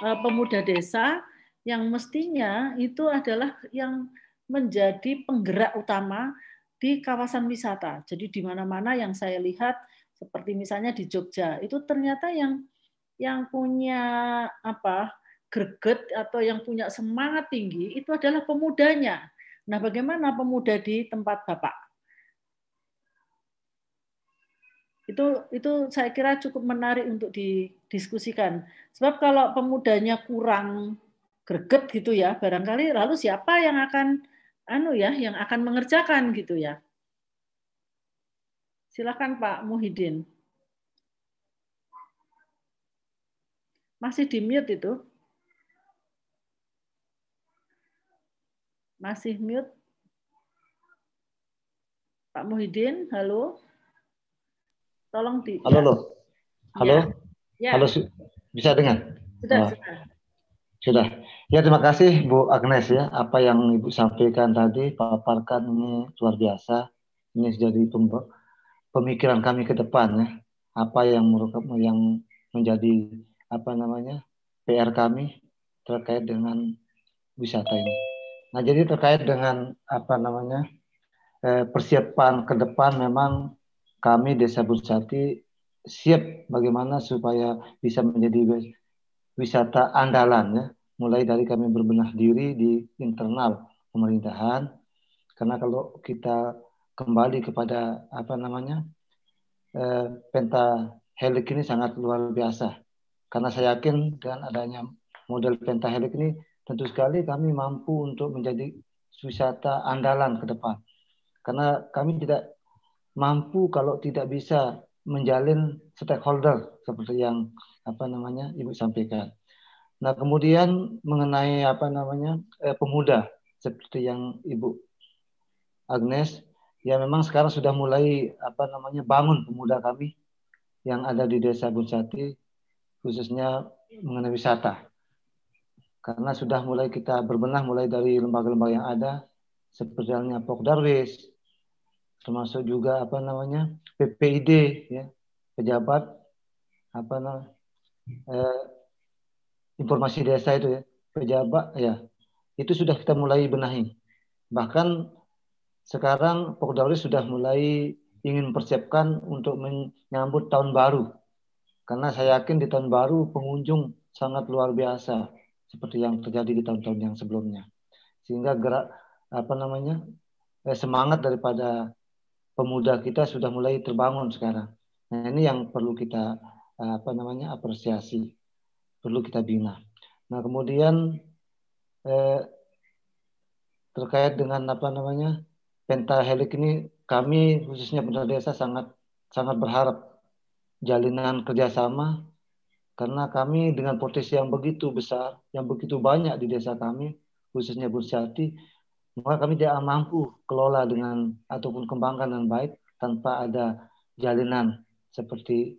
eh, pemuda desa yang mestinya itu adalah yang menjadi penggerak utama di kawasan wisata. Jadi di mana-mana yang saya lihat seperti misalnya di Jogja itu ternyata yang yang punya apa greget atau yang punya semangat tinggi itu adalah pemudanya. Nah, bagaimana pemuda di tempat Bapak? itu itu saya kira cukup menarik untuk didiskusikan. Sebab kalau pemudanya kurang greget gitu ya, barangkali lalu siapa yang akan anu ya, yang akan mengerjakan gitu ya. Silakan Pak Muhyiddin. Masih di mute itu? Masih mute? Pak Muhyiddin, halo? Tolong di. Halo, ya. Halo. Ya. Halo, bisa dengar? Sudah, oh. sudah. Sudah. Ya, terima kasih Bu Agnes ya. Apa yang Ibu sampaikan tadi, paparkan ini luar biasa. Ini jadi pemikiran kami ke depan ya. Apa yang yang menjadi apa namanya PR kami terkait dengan wisata ini. Nah, jadi terkait dengan apa namanya eh, persiapan ke depan memang kami Desa Bursati siap bagaimana supaya bisa menjadi wisata andalan ya mulai dari kami berbenah diri di internal pemerintahan. Karena kalau kita kembali kepada apa namanya eh, pentahelik ini sangat luar biasa. Karena saya yakin dengan adanya model pentahelik ini tentu sekali kami mampu untuk menjadi wisata andalan ke depan. Karena kami tidak mampu kalau tidak bisa menjalin stakeholder seperti yang apa namanya Ibu sampaikan. Nah, kemudian mengenai apa namanya eh, pemuda seperti yang Ibu Agnes ya memang sekarang sudah mulai apa namanya bangun pemuda kami yang ada di Desa Bunsati khususnya mengenai wisata. Karena sudah mulai kita berbenah mulai dari lembaga-lembaga yang ada seperti halnya Pok Darwis, termasuk juga apa namanya PPID ya pejabat apa namanya eh, informasi desa itu ya pejabat ya itu sudah kita mulai benahi. Bahkan sekarang Pokdawli sudah mulai ingin mempersiapkan untuk menyambut tahun baru. Karena saya yakin di tahun baru pengunjung sangat luar biasa seperti yang terjadi di tahun-tahun yang sebelumnya. Sehingga gerak apa namanya eh, semangat daripada pemuda kita sudah mulai terbangun sekarang. Nah, ini yang perlu kita eh, apa namanya apresiasi, perlu kita bina. Nah kemudian eh, terkait dengan apa namanya pentahelik ini kami khususnya pemerintah desa sangat sangat berharap jalinan kerjasama karena kami dengan potensi yang begitu besar, yang begitu banyak di desa kami, khususnya Bursati, maka kami tidak mampu kelola dengan ataupun kembangkan dengan baik tanpa ada jalinan seperti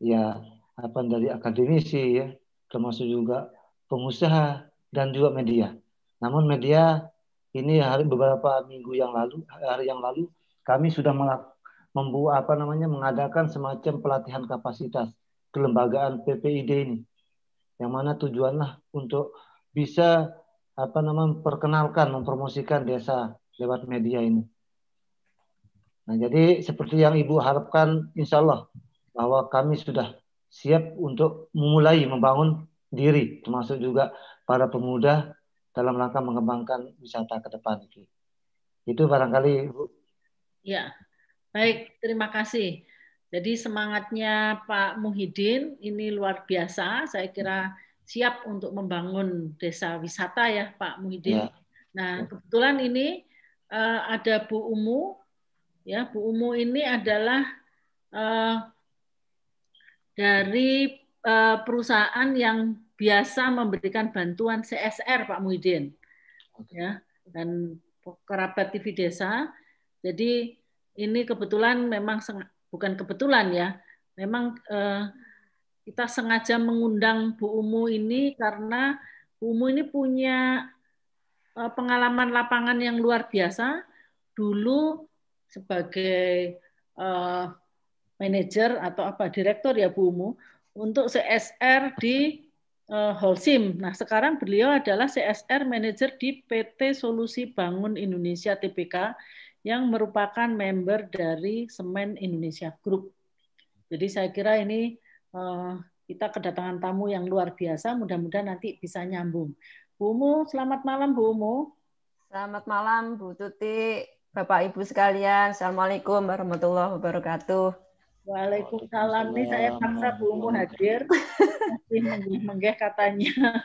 ya apa dari akademisi ya, termasuk juga pengusaha dan juga media. Namun media ini hari beberapa minggu yang lalu, hari yang lalu kami sudah membuat apa namanya mengadakan semacam pelatihan kapasitas kelembagaan PPID ini, yang mana tujuanlah untuk bisa apa namanya memperkenalkan, mempromosikan desa lewat media ini. Nah, jadi seperti yang Ibu harapkan, insya Allah bahwa kami sudah siap untuk memulai membangun diri, termasuk juga para pemuda dalam rangka mengembangkan wisata ke depan itu. Itu barangkali Ibu. Ya, baik. Terima kasih. Jadi semangatnya Pak Muhyiddin ini luar biasa. Saya kira siap untuk membangun desa wisata ya Pak Muhyiddin. Ya. Nah kebetulan ini uh, ada Bu Umu. Ya Bu Umu ini adalah uh, dari uh, perusahaan yang biasa memberikan bantuan CSR Pak Muhyiddin. Ya dan kerabat TV desa. Jadi ini kebetulan memang bukan kebetulan ya, memang eh, kita sengaja mengundang Bu Umu ini karena Bu Umu ini punya eh, pengalaman lapangan yang luar biasa. Dulu sebagai eh, manajer atau apa direktur ya Bu Umu untuk CSR di eh, Holcim. Nah, sekarang beliau adalah CSR manager di PT Solusi Bangun Indonesia TBK yang merupakan member dari Semen Indonesia Group. Jadi saya kira ini uh, kita kedatangan tamu yang luar biasa, mudah-mudahan nanti bisa nyambung. Bu Mu, selamat malam Bu Mu. Selamat malam Bu Tuti, Bapak Ibu sekalian. Assalamualaikum warahmatullahi wabarakatuh. Waalaikumsalam. Nih saya paksa Bu Mu hadir. Masih menggeh katanya.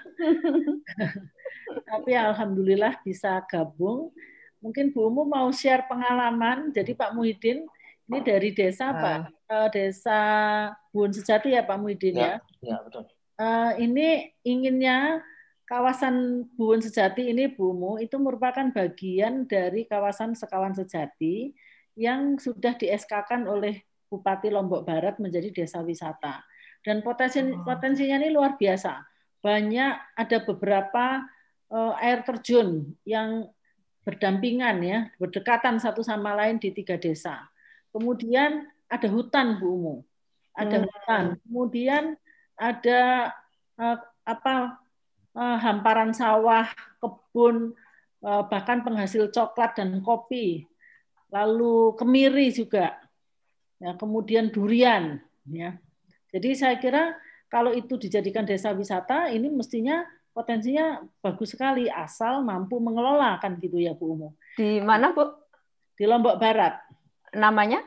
Tapi alhamdulillah bisa gabung. Mungkin Bu Umu mau share pengalaman. Jadi Pak Muhyiddin ini dari desa apa? Uh, desa Buun Sejati ya Pak Muhyiddin ya? Ya, ya betul. Uh, ini inginnya kawasan Buun Sejati ini Bu Umu itu merupakan bagian dari kawasan Sekawan Sejati yang sudah di SK-kan oleh Bupati Lombok Barat menjadi desa wisata. Dan potensi oh. potensinya ini luar biasa. Banyak ada beberapa uh, air terjun yang berdampingan ya, berdekatan satu sama lain di tiga desa. Kemudian ada hutan Bu Umu. Ada hmm. hutan. Kemudian ada uh, apa uh, hamparan sawah, kebun, bahkan penghasil coklat dan kopi. Lalu kemiri juga. Ya, kemudian durian ya. Jadi saya kira kalau itu dijadikan desa wisata ini mestinya potensinya bagus sekali asal mampu mengelola kan gitu ya Bu Umu. Di mana Bu? Di Lombok Barat. Namanya?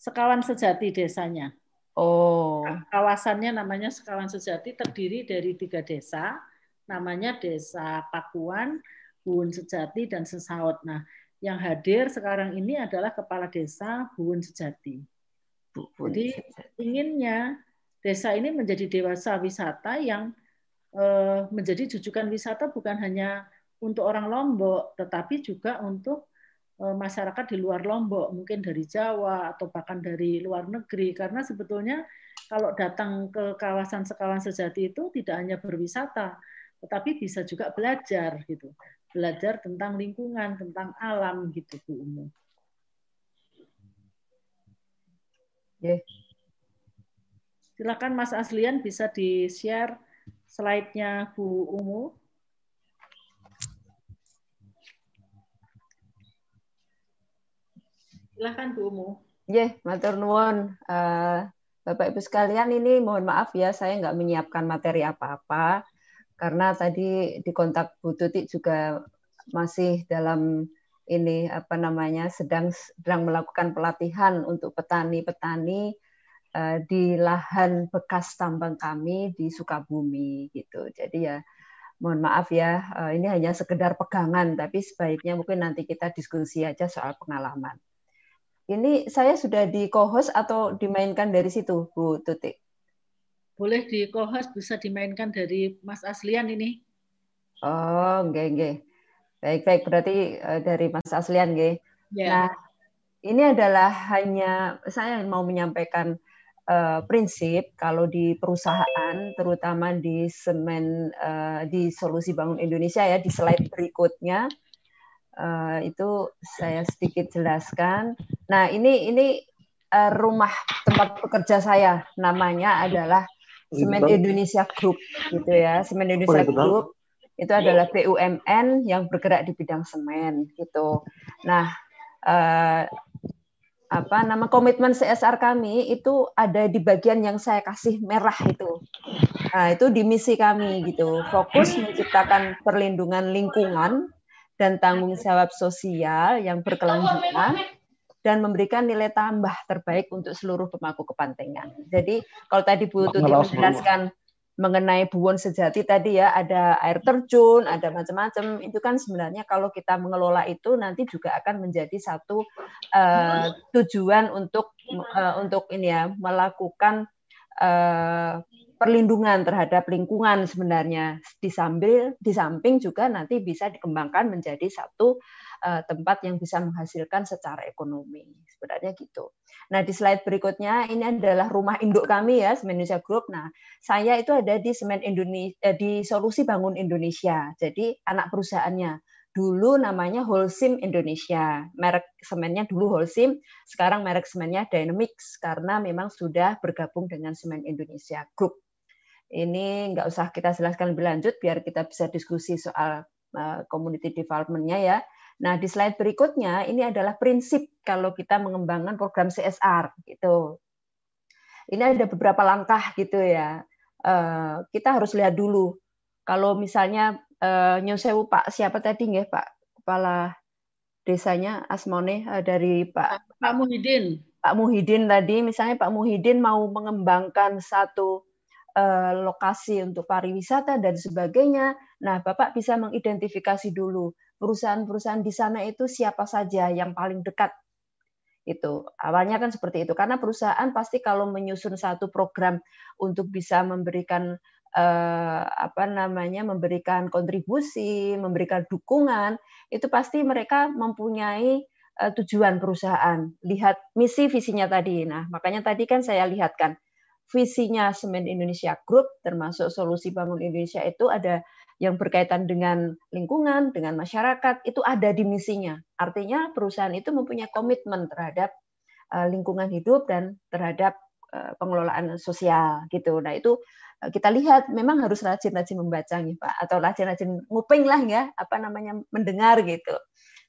Sekawan Sejati desanya. Oh. Kawasannya namanya Sekawan Sejati terdiri dari tiga desa, namanya Desa Pakuan, Buun Sejati dan Sesaut. Nah, yang hadir sekarang ini adalah Kepala Desa Buun Sejati. Jadi inginnya desa ini menjadi dewasa wisata yang Eh, menjadi jujukan wisata bukan hanya untuk orang Lombok, tetapi juga untuk eh, masyarakat di luar Lombok, mungkin dari Jawa atau bahkan dari luar negeri. Karena sebetulnya kalau datang ke kawasan Sekawan Sejati itu tidak hanya berwisata, tetapi bisa juga belajar gitu. Belajar tentang lingkungan, tentang alam gitu Bu Umu. Yeah. Silakan Mas Aslian bisa di-share slide-nya Bu Umu. Silahkan Bu Umu. Ya, yeah, matur nuwun. Uh, Bapak Ibu sekalian ini mohon maaf ya saya nggak menyiapkan materi apa-apa karena tadi di kontak Bu Tuti juga masih dalam ini apa namanya sedang sedang melakukan pelatihan untuk petani-petani uh, di lahan bekas tambang kami di Sukabumi gitu. Jadi ya mohon maaf ya, uh, ini hanya sekedar pegangan, tapi sebaiknya mungkin nanti kita diskusi aja soal pengalaman. Ini saya sudah di co-host atau dimainkan dari situ, Bu Tutik? Boleh di co-host, bisa dimainkan dari Mas Aslian ini. Oh, enggak, enggak. Baik, baik. Berarti uh, dari Mas Aslian, enggak. Yeah. Nah, ini adalah hanya saya mau menyampaikan uh, prinsip kalau di perusahaan, terutama di semen uh, di solusi bangun Indonesia ya di slide berikutnya uh, itu saya sedikit jelaskan. Nah ini ini uh, rumah tempat bekerja saya namanya adalah Semen Indonesia Group gitu ya. Semen Indonesia Group itu adalah BUMN yang bergerak di bidang semen gitu. Nah, uh, apa nama komitmen CSR kami itu ada di bagian yang saya kasih merah itu. Nah, itu di misi kami gitu. Fokus menciptakan perlindungan lingkungan dan tanggung jawab sosial yang berkelanjutan dan memberikan nilai tambah terbaik untuk seluruh pemangku kepentingan. Jadi kalau tadi Bu Tuti menjelaskan mengenai buwon sejati tadi ya ada air terjun, ada macam-macam. Itu kan sebenarnya kalau kita mengelola itu nanti juga akan menjadi satu uh, tujuan untuk uh, untuk ini ya melakukan uh, perlindungan terhadap lingkungan sebenarnya di sambil di samping juga nanti bisa dikembangkan menjadi satu uh, tempat yang bisa menghasilkan secara ekonomi. Sebenarnya gitu. Nah, di slide berikutnya ini adalah rumah induk kami ya, Semen Indonesia Group. Nah, saya itu ada di Semen Indonesia eh, di Solusi Bangun Indonesia. Jadi anak perusahaannya. Dulu namanya Holcim Indonesia. Merek semennya dulu Holcim, sekarang merek semennya Dynamics karena memang sudah bergabung dengan Semen Indonesia Group. Ini nggak usah kita jelaskan lebih lanjut biar kita bisa diskusi soal uh, community development-nya ya. Nah, di slide berikutnya ini adalah prinsip kalau kita mengembangkan program CSR gitu. Ini ada beberapa langkah gitu ya. Eh, kita harus lihat dulu. Kalau misalnya uh, Nyosewu Pak siapa tadi nggih Pak kepala desanya Asmone eh, dari Pak Pak Muhyiddin. Pak Muhyiddin tadi misalnya Pak Muhyiddin mau mengembangkan satu lokasi untuk pariwisata dan sebagainya. Nah, Bapak bisa mengidentifikasi dulu perusahaan-perusahaan di sana itu siapa saja yang paling dekat. Itu awalnya kan seperti itu. Karena perusahaan pasti kalau menyusun satu program untuk bisa memberikan eh, apa namanya memberikan kontribusi memberikan dukungan itu pasti mereka mempunyai eh, tujuan perusahaan. Lihat misi visinya tadi. Nah makanya tadi kan saya lihatkan visinya Semen Indonesia Group termasuk solusi bangun Indonesia itu ada yang berkaitan dengan lingkungan, dengan masyarakat, itu ada di misinya. Artinya perusahaan itu mempunyai komitmen terhadap eh, lingkungan hidup dan terhadap eh, pengelolaan sosial gitu. Nah itu eh, kita lihat memang harus rajin-rajin membaca nih Pak atau rajin-rajin nguping lah ya apa namanya mendengar gitu.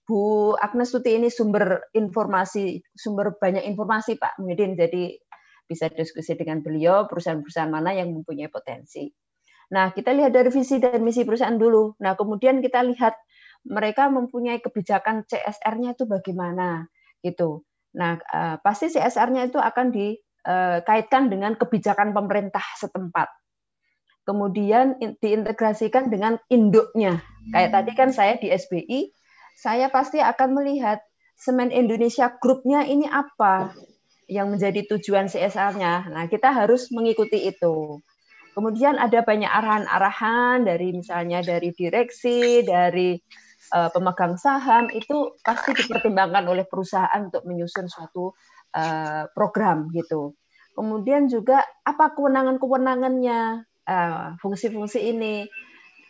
Bu Agnes Tuti ini sumber informasi sumber banyak informasi Pak Muhyiddin jadi bisa diskusi dengan beliau perusahaan-perusahaan mana yang mempunyai potensi. Nah, kita lihat dari visi dan misi perusahaan dulu. Nah, kemudian kita lihat mereka mempunyai kebijakan CSR-nya itu bagaimana gitu. Nah, eh, pasti CSR-nya itu akan dikaitkan eh, dengan kebijakan pemerintah setempat. Kemudian diintegrasikan dengan induknya. Kayak tadi kan saya di SBI, saya pasti akan melihat Semen Indonesia grupnya ini apa yang menjadi tujuan CSR-nya. Nah, kita harus mengikuti itu. Kemudian ada banyak arahan-arahan dari misalnya dari direksi, dari uh, pemegang saham itu pasti dipertimbangkan oleh perusahaan untuk menyusun suatu uh, program gitu. Kemudian juga apa kewenangan-kewenangannya uh, fungsi-fungsi ini.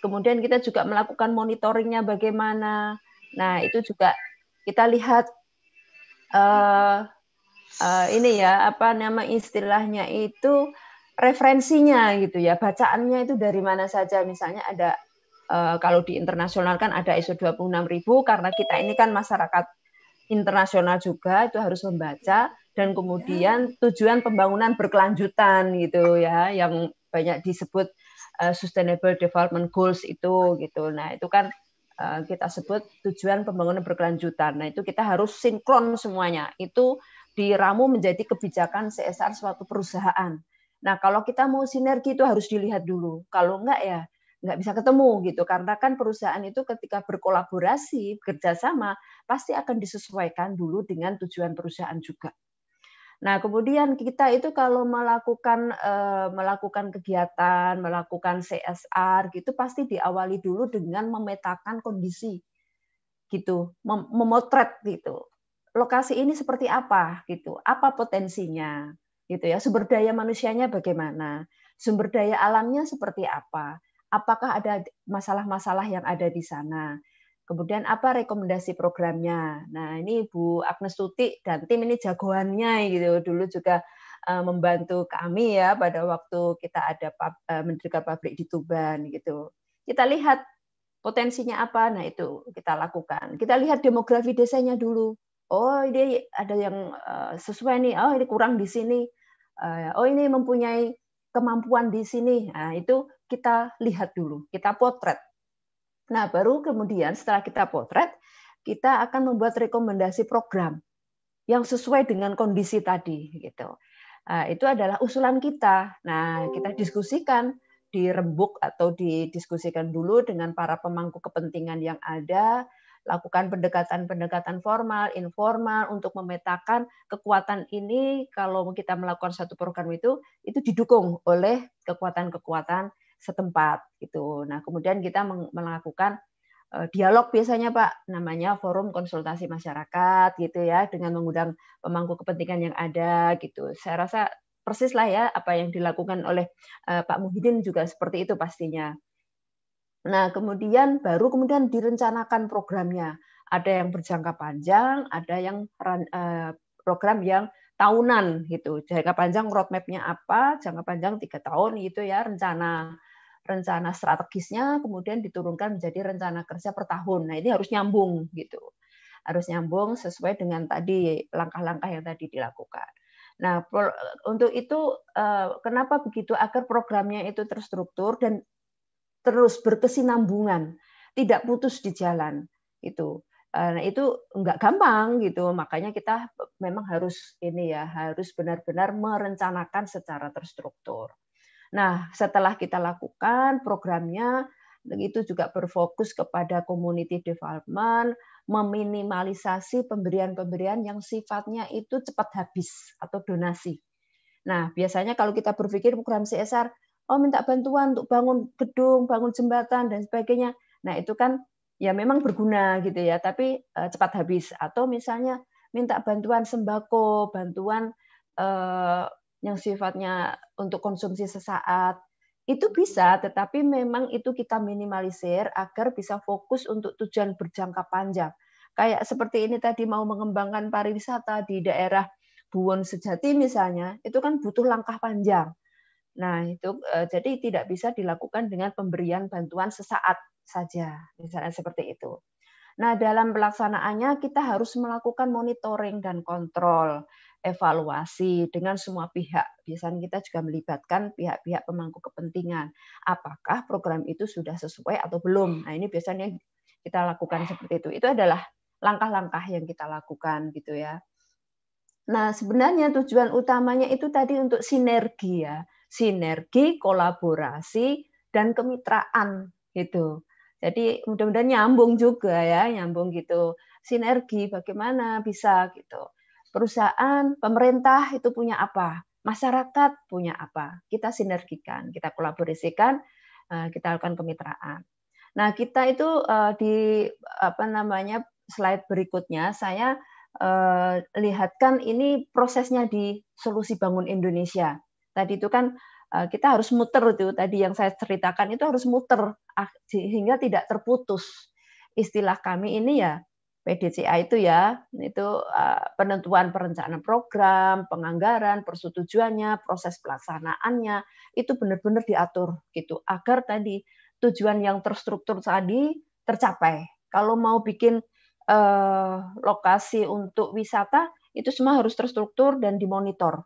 Kemudian kita juga melakukan monitoringnya bagaimana. Nah itu juga kita lihat uh, uh, ini ya apa nama istilahnya itu referensinya gitu ya, bacaannya itu dari mana saja. Misalnya ada uh, kalau di internasional kan ada ISO 26000 karena kita ini kan masyarakat internasional juga itu harus membaca dan kemudian tujuan pembangunan berkelanjutan gitu ya yang banyak disebut uh, sustainable development goals itu gitu. Nah, itu kan uh, kita sebut tujuan pembangunan berkelanjutan. Nah, itu kita harus sinkron semuanya. Itu diramu menjadi kebijakan CSR suatu perusahaan. Nah, kalau kita mau sinergi itu harus dilihat dulu. Kalau enggak ya nggak bisa ketemu gitu. Karena kan perusahaan itu ketika berkolaborasi bekerja sama pasti akan disesuaikan dulu dengan tujuan perusahaan juga. Nah kemudian kita itu kalau melakukan eh, melakukan kegiatan melakukan CSR gitu pasti diawali dulu dengan memetakan kondisi gitu. Mem memotret gitu. Lokasi ini seperti apa gitu. Apa potensinya gitu ya sumber daya manusianya bagaimana sumber daya alamnya seperti apa apakah ada masalah-masalah yang ada di sana. Kemudian apa rekomendasi programnya? Nah ini Bu Agnes Tuti dan tim ini jagoannya gitu. Dulu juga uh, membantu kami ya pada waktu kita ada uh, mendirikan pabrik di Tuban gitu. Kita lihat potensinya apa, nah itu kita lakukan. Kita lihat demografi desanya dulu. Oh ini ada yang uh, sesuai nih. Oh ini kurang di sini. Uh, oh ini mempunyai kemampuan di sini. Nah itu kita lihat dulu, kita potret. Nah, baru kemudian setelah kita potret, kita akan membuat rekomendasi program yang sesuai dengan kondisi tadi gitu. Nah, itu adalah usulan kita. Nah, kita diskusikan di rembuk atau didiskusikan dulu dengan para pemangku kepentingan yang ada, lakukan pendekatan-pendekatan formal, informal untuk memetakan kekuatan ini kalau kita melakukan satu program itu itu didukung oleh kekuatan-kekuatan setempat gitu. Nah, kemudian kita melakukan eh, dialog biasanya Pak, namanya forum konsultasi masyarakat gitu ya, dengan mengundang pemangku kepentingan yang ada gitu. Saya rasa persis lah ya apa yang dilakukan oleh eh, Pak Muhyiddin juga seperti itu pastinya. Nah, kemudian baru kemudian direncanakan programnya. Ada yang berjangka panjang, ada yang eh, program yang tahunan gitu. Jangka panjang roadmap-nya apa, jangka panjang tiga tahun gitu ya rencana rencana strategisnya kemudian diturunkan menjadi rencana kerja per tahun. Nah, ini harus nyambung gitu. Harus nyambung sesuai dengan tadi langkah-langkah yang tadi dilakukan. Nah, untuk itu eh, kenapa begitu agar programnya itu terstruktur dan terus berkesinambungan, tidak putus di jalan itu. Eh, nah, itu enggak gampang gitu. Makanya kita memang harus ini ya, harus benar-benar merencanakan secara terstruktur. Nah, setelah kita lakukan programnya, itu juga berfokus kepada community development, meminimalisasi pemberian-pemberian yang sifatnya itu cepat habis atau donasi. Nah, biasanya kalau kita berpikir program CSR, oh minta bantuan untuk bangun gedung, bangun jembatan dan sebagainya. Nah, itu kan ya memang berguna gitu ya, tapi uh, cepat habis. Atau misalnya minta bantuan sembako, bantuan uh, yang sifatnya untuk konsumsi sesaat itu bisa, tetapi memang itu kita minimalisir agar bisa fokus untuk tujuan berjangka panjang. Kayak seperti ini tadi mau mengembangkan pariwisata di daerah Buwon Sejati misalnya, itu kan butuh langkah panjang. Nah, itu eh, jadi tidak bisa dilakukan dengan pemberian bantuan sesaat saja, misalnya seperti itu. Nah, dalam pelaksanaannya kita harus melakukan monitoring dan kontrol evaluasi dengan semua pihak. Biasanya kita juga melibatkan pihak-pihak pemangku kepentingan. Apakah program itu sudah sesuai atau belum? Nah, ini biasanya kita lakukan seperti itu. Itu adalah langkah-langkah yang kita lakukan gitu ya. Nah, sebenarnya tujuan utamanya itu tadi untuk sinergi ya. Sinergi, kolaborasi dan kemitraan gitu. Jadi mudah-mudahan nyambung juga ya, nyambung gitu. Sinergi bagaimana bisa gitu perusahaan, pemerintah itu punya apa, masyarakat punya apa. Kita sinergikan, kita kolaborasikan, eh, kita lakukan kemitraan. Nah, kita itu eh, di apa namanya slide berikutnya saya eh, lihatkan ini prosesnya di solusi bangun Indonesia. Tadi itu kan kita harus muter itu tadi yang saya ceritakan itu harus muter ah, sehingga tidak terputus. Istilah kami ini ya PDCA itu ya, itu uh, penentuan perencanaan program, penganggaran, persetujuannya, proses pelaksanaannya itu benar-benar diatur gitu agar tadi tujuan yang terstruktur tadi tercapai. Kalau mau bikin uh, lokasi untuk wisata itu semua harus terstruktur dan dimonitor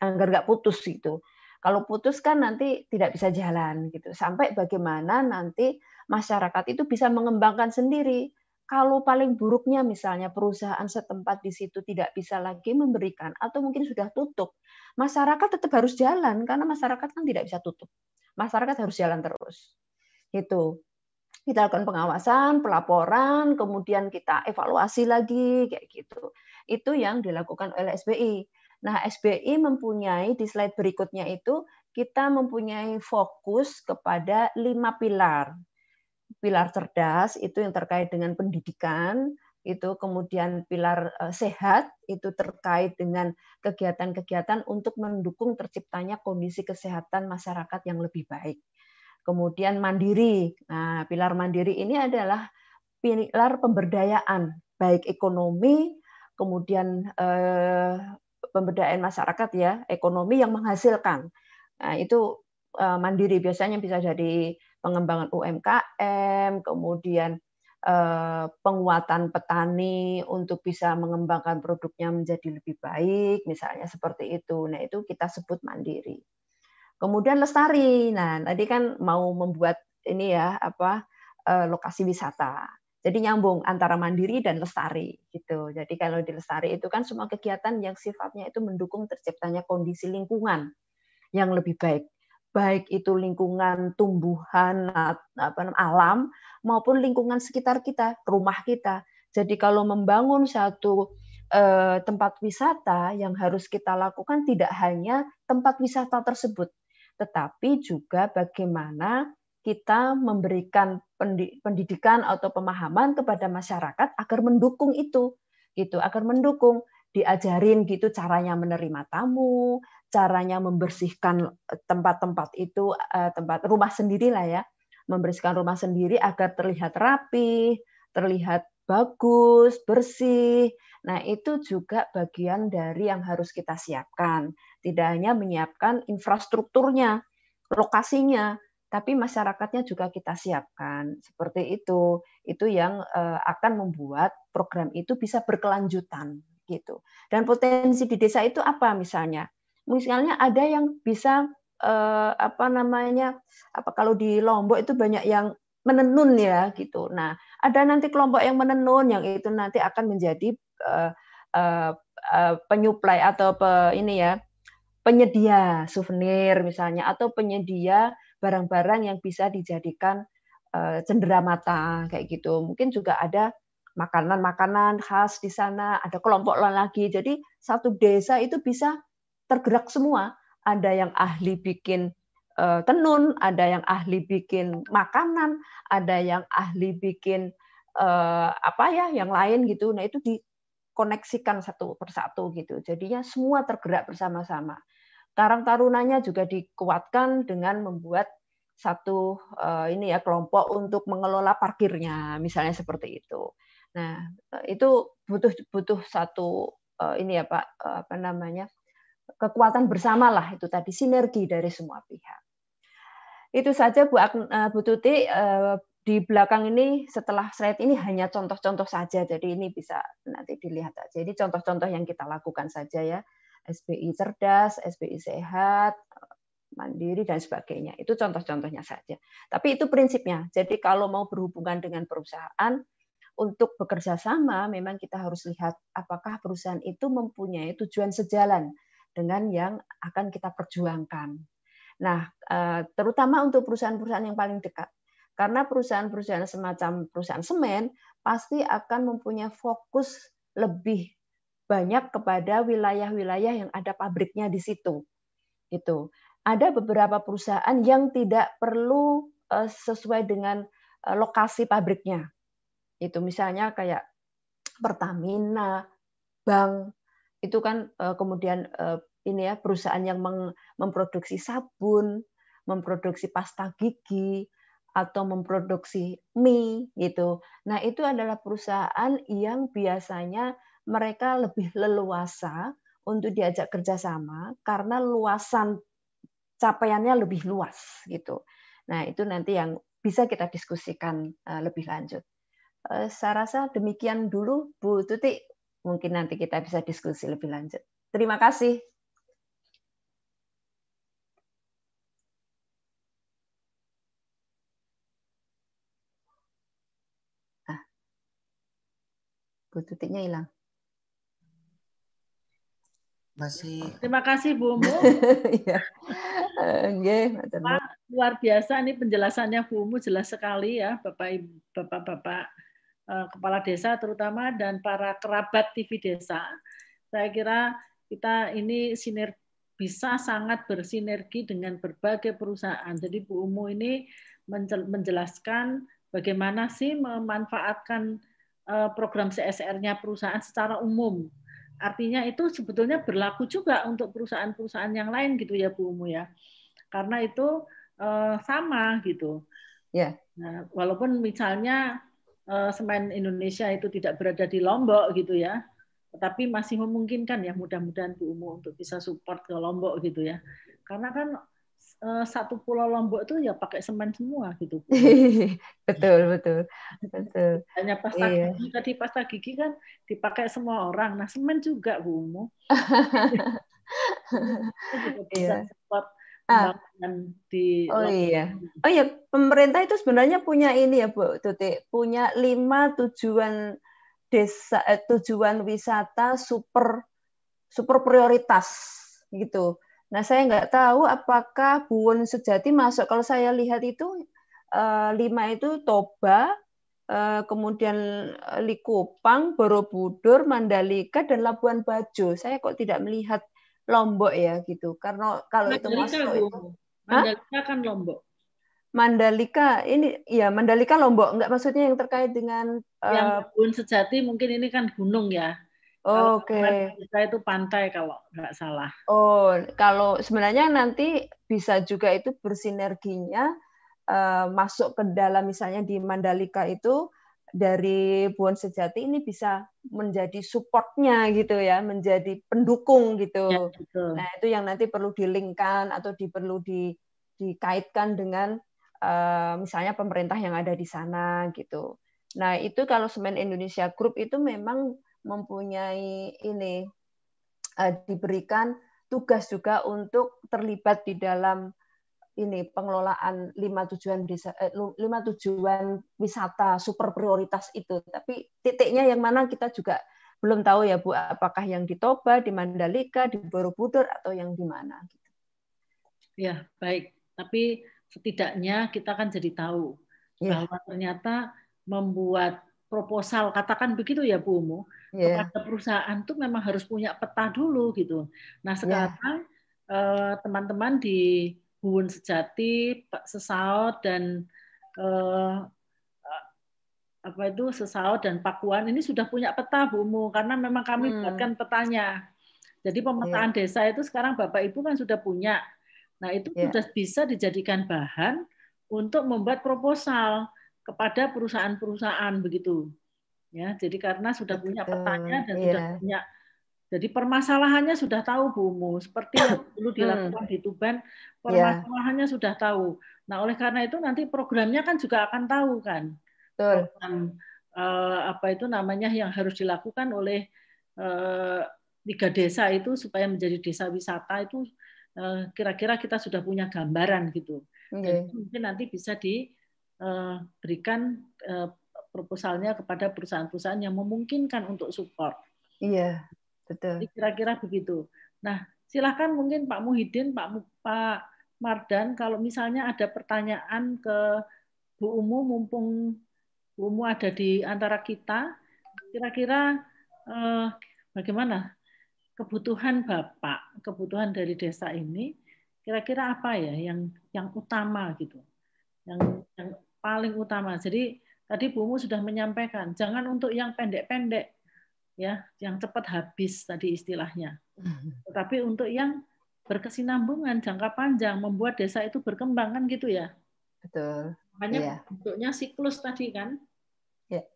agar nggak putus gitu. Kalau putus kan nanti tidak bisa jalan gitu. Sampai bagaimana nanti masyarakat itu bisa mengembangkan sendiri kalau paling buruknya misalnya perusahaan setempat di situ tidak bisa lagi memberikan atau mungkin sudah tutup, masyarakat tetap harus jalan karena masyarakat kan tidak bisa tutup. Masyarakat harus jalan terus. Itu. Kita lakukan pengawasan, pelaporan, kemudian kita evaluasi lagi kayak gitu. Itu yang dilakukan oleh SBI. Nah, SBI mempunyai di slide berikutnya itu kita mempunyai fokus kepada lima pilar pilar cerdas itu yang terkait dengan pendidikan, itu kemudian pilar eh, sehat itu terkait dengan kegiatan-kegiatan untuk mendukung terciptanya kondisi kesehatan masyarakat yang lebih baik. Kemudian mandiri. Nah, pilar mandiri ini adalah pilar pemberdayaan baik ekonomi, kemudian eh, pemberdayaan masyarakat ya, ekonomi yang menghasilkan. Nah, itu eh, mandiri biasanya bisa jadi pengembangan UMKM, kemudian eh, penguatan petani untuk bisa mengembangkan produknya menjadi lebih baik, misalnya seperti itu. Nah, itu kita sebut mandiri. Kemudian lestari. Nah, tadi kan mau membuat ini ya apa eh, lokasi wisata. Jadi nyambung antara mandiri dan lestari gitu. Jadi kalau di lestari itu kan semua kegiatan yang sifatnya itu mendukung terciptanya kondisi lingkungan yang lebih baik baik itu lingkungan tumbuhan apa alam maupun lingkungan sekitar kita, rumah kita. Jadi kalau membangun satu eh, tempat wisata yang harus kita lakukan tidak hanya tempat wisata tersebut, tetapi juga bagaimana kita memberikan pendidikan atau pemahaman kepada masyarakat agar mendukung itu gitu. Agar mendukung diajarin gitu caranya menerima tamu, caranya membersihkan eh, tempat-tempat itu eh, tempat rumah sendiri lah ya. Membersihkan rumah sendiri agar terlihat rapi terlihat bagus bersih. Nah itu juga bagian dari yang harus kita siapkan. Tidak hanya menyiapkan infrastrukturnya lokasinya tapi masyarakatnya juga kita siapkan. Seperti itu. Itu yang eh, akan membuat program itu bisa berkelanjutan gitu. Dan potensi di desa itu apa misalnya? Misalnya ada yang bisa eh, apa namanya apa kalau di Lombok itu banyak yang menenun ya gitu. Nah, ada nanti kelompok yang menenun yang itu nanti akan menjadi eh, eh, eh penyuplai atau pe, ini ya penyedia souvenir misalnya atau penyedia barang-barang yang bisa dijadikan uh, cenderamata kayak gitu. Mungkin juga ada makanan-makanan khas di sana, ada kelompok lagi. Jadi satu desa itu bisa tergerak semua. Ada yang ahli bikin uh, tenun, ada yang ahli bikin makanan, ada yang ahli bikin uh, apa ya, yang lain gitu. Nah itu dikoneksikan satu persatu gitu. Jadinya semua tergerak bersama-sama. Karang Tarunanya juga dikuatkan dengan membuat satu uh, ini ya kelompok untuk mengelola parkirnya, misalnya seperti itu. Nah itu butuh butuh satu uh, ini ya Pak apa namanya kekuatan bersama lah itu tadi sinergi dari semua pihak. Itu saja Bu, eh, Bu Tuti eh, di belakang ini setelah slide ini hanya contoh-contoh saja, jadi ini bisa nanti dilihat aja. Jadi contoh-contoh yang kita lakukan saja ya, SBI cerdas, SBI sehat, mandiri dan sebagainya. Itu contoh-contohnya saja. Tapi itu prinsipnya. Jadi kalau mau berhubungan dengan perusahaan, untuk bekerja sama memang kita harus lihat apakah perusahaan itu mempunyai tujuan sejalan dengan yang akan kita perjuangkan. Nah, eh, terutama untuk perusahaan-perusahaan yang paling dekat. Karena perusahaan-perusahaan semacam perusahaan semen pasti akan mempunyai fokus lebih banyak kepada wilayah-wilayah yang ada pabriknya di situ. Itu. Ada beberapa perusahaan yang tidak perlu eh, sesuai dengan eh, lokasi pabriknya. Itu misalnya kayak Pertamina, bank, itu kan eh, kemudian ini ya perusahaan yang memproduksi sabun, memproduksi pasta gigi atau memproduksi mie gitu. Nah, itu adalah perusahaan yang biasanya mereka lebih leluasa untuk diajak kerjasama karena luasan capaiannya lebih luas gitu. Nah, itu nanti yang bisa kita diskusikan eh, lebih lanjut. Saya rasa demikian dulu Bu Tuti mungkin nanti kita bisa diskusi lebih lanjut. Terima kasih. Bu Tutiknya hilang. Masih. Terima kasih Bu Mu. Oke, luar biasa ini penjelasannya Bu Mu jelas sekali ya Bapak Bapak-bapak eh, kepala desa terutama dan para kerabat TV desa. Saya kira kita ini siner bisa sangat bersinergi dengan berbagai perusahaan. Jadi Bu Umu ini menjelaskan bagaimana sih memanfaatkan eh, program CSR-nya perusahaan secara umum Artinya itu sebetulnya berlaku juga untuk perusahaan-perusahaan yang lain gitu ya Bu Umu ya. Karena itu uh, sama gitu. Ya. Yeah. Nah, walaupun misalnya uh, semen Indonesia itu tidak berada di Lombok gitu ya, tetapi masih memungkinkan ya mudah-mudahan Bu Umu untuk bisa support ke Lombok gitu ya. Karena kan Eh, satu pulau Lombok itu ya pakai semen semua gitu. betul, betul. Betul. Hanya pasta iya. gigi tadi pasta gigi kan dipakai semua orang. Nah, semen juga Bu Umu. juga bisa iya. support ah. di Oh iya. Oh iya, pemerintah itu sebenarnya punya ini ya Bu Tuti, punya lima tujuan desa eh, tujuan wisata super super prioritas gitu. Nah, saya nggak tahu apakah Buwon Sejati masuk. Kalau saya lihat itu uh, lima itu Toba, uh, kemudian eh, Likupang, Borobudur, Mandalika, dan Labuan Bajo. Saya kok tidak melihat Lombok ya gitu. Karena kalau Mandalika, itu masuk Bu. itu Mandalika kan Lombok. Mandalika ini ya Mandalika Lombok enggak maksudnya yang terkait dengan uh, yang Buwon Sejati mungkin ini kan gunung ya. Oke. Okay. Kita itu pantai kalau nggak salah. Oh, kalau sebenarnya nanti bisa juga itu bersinerginya uh, masuk ke dalam misalnya di Mandalika itu dari Buon Sejati ini bisa menjadi supportnya gitu ya, menjadi pendukung gitu. Ya, betul. Nah itu yang nanti perlu dilingkan atau di, perlu di, dikaitkan dengan uh, misalnya pemerintah yang ada di sana gitu. Nah itu kalau Semen Indonesia Group itu memang mempunyai ini uh, diberikan tugas juga untuk terlibat di dalam ini pengelolaan lima tujuan desa eh, lima tujuan wisata super prioritas itu tapi titiknya yang mana kita juga belum tahu ya Bu apakah yang di Toba di Mandalika di Borobudur atau yang di mana gitu. ya baik tapi setidaknya kita kan jadi tahu ya. bahwa ternyata membuat proposal katakan begitu ya Bu Mu yeah. kepada perusahaan tuh memang harus punya peta dulu gitu. Nah iya. sekarang yeah. teman-teman di Buun Sejati, Pak Sesaut dan eh, apa itu Sesaut dan Pakuan ini sudah punya peta Bu Mu karena memang kami hmm. buatkan petanya. Jadi pemetaan yeah. desa itu sekarang Bapak Ibu kan sudah punya. Nah itu yeah. sudah bisa dijadikan bahan untuk membuat proposal kepada perusahaan-perusahaan begitu. Ya, jadi karena sudah punya petanya dan yeah. sudah punya jadi permasalahannya sudah tahu Bu Mu, seperti yang dulu dilakukan di Tuban, iya. permasalahannya yeah. sudah tahu. Nah, oleh karena itu nanti programnya kan juga akan tahu kan. Program eh, apa itu namanya yang harus dilakukan oleh eh, tiga desa itu supaya menjadi desa wisata itu eh, kira-kira kita sudah punya gambaran gitu. Okay. Dan mungkin nanti bisa di Eh, berikan eh, proposalnya kepada perusahaan-perusahaan yang memungkinkan untuk support. Iya, betul. Kira-kira begitu. Nah, silakan mungkin Pak Muhyiddin, Pak Pak Mardan, kalau misalnya ada pertanyaan ke Bu Umu, mumpung Bu Umu ada di antara kita, kira-kira eh, bagaimana kebutuhan Bapak, kebutuhan dari desa ini, kira-kira apa ya yang yang utama gitu, yang yang paling utama. Jadi tadi Bu Mu sudah menyampaikan, jangan untuk yang pendek-pendek, ya, yang cepat habis tadi istilahnya. Tetapi untuk yang berkesinambungan jangka panjang, membuat desa itu berkembang kan gitu ya. Betul. Makanya iya. bentuknya siklus tadi kan. Ya.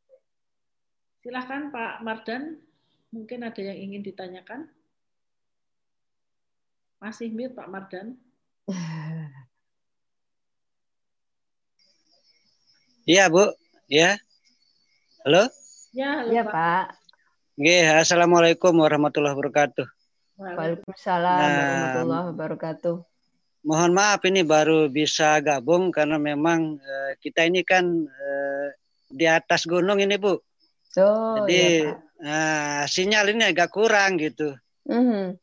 Silahkan Pak Mardan, mungkin ada yang ingin ditanyakan. Masih mir Pak Mardan. Iya, Bu. Ya. Halo? Ya, halo, ya, Pak. Oke, Assalamualaikum warahmatullahi wabarakatuh. Waalaikumsalam nah, warahmatullahi wabarakatuh. Mohon maaf ini baru bisa gabung karena memang uh, kita ini kan uh, di atas gunung ini, Bu. Oh, Jadi Pak. nah, sinyal ini agak kurang gitu. Mhm.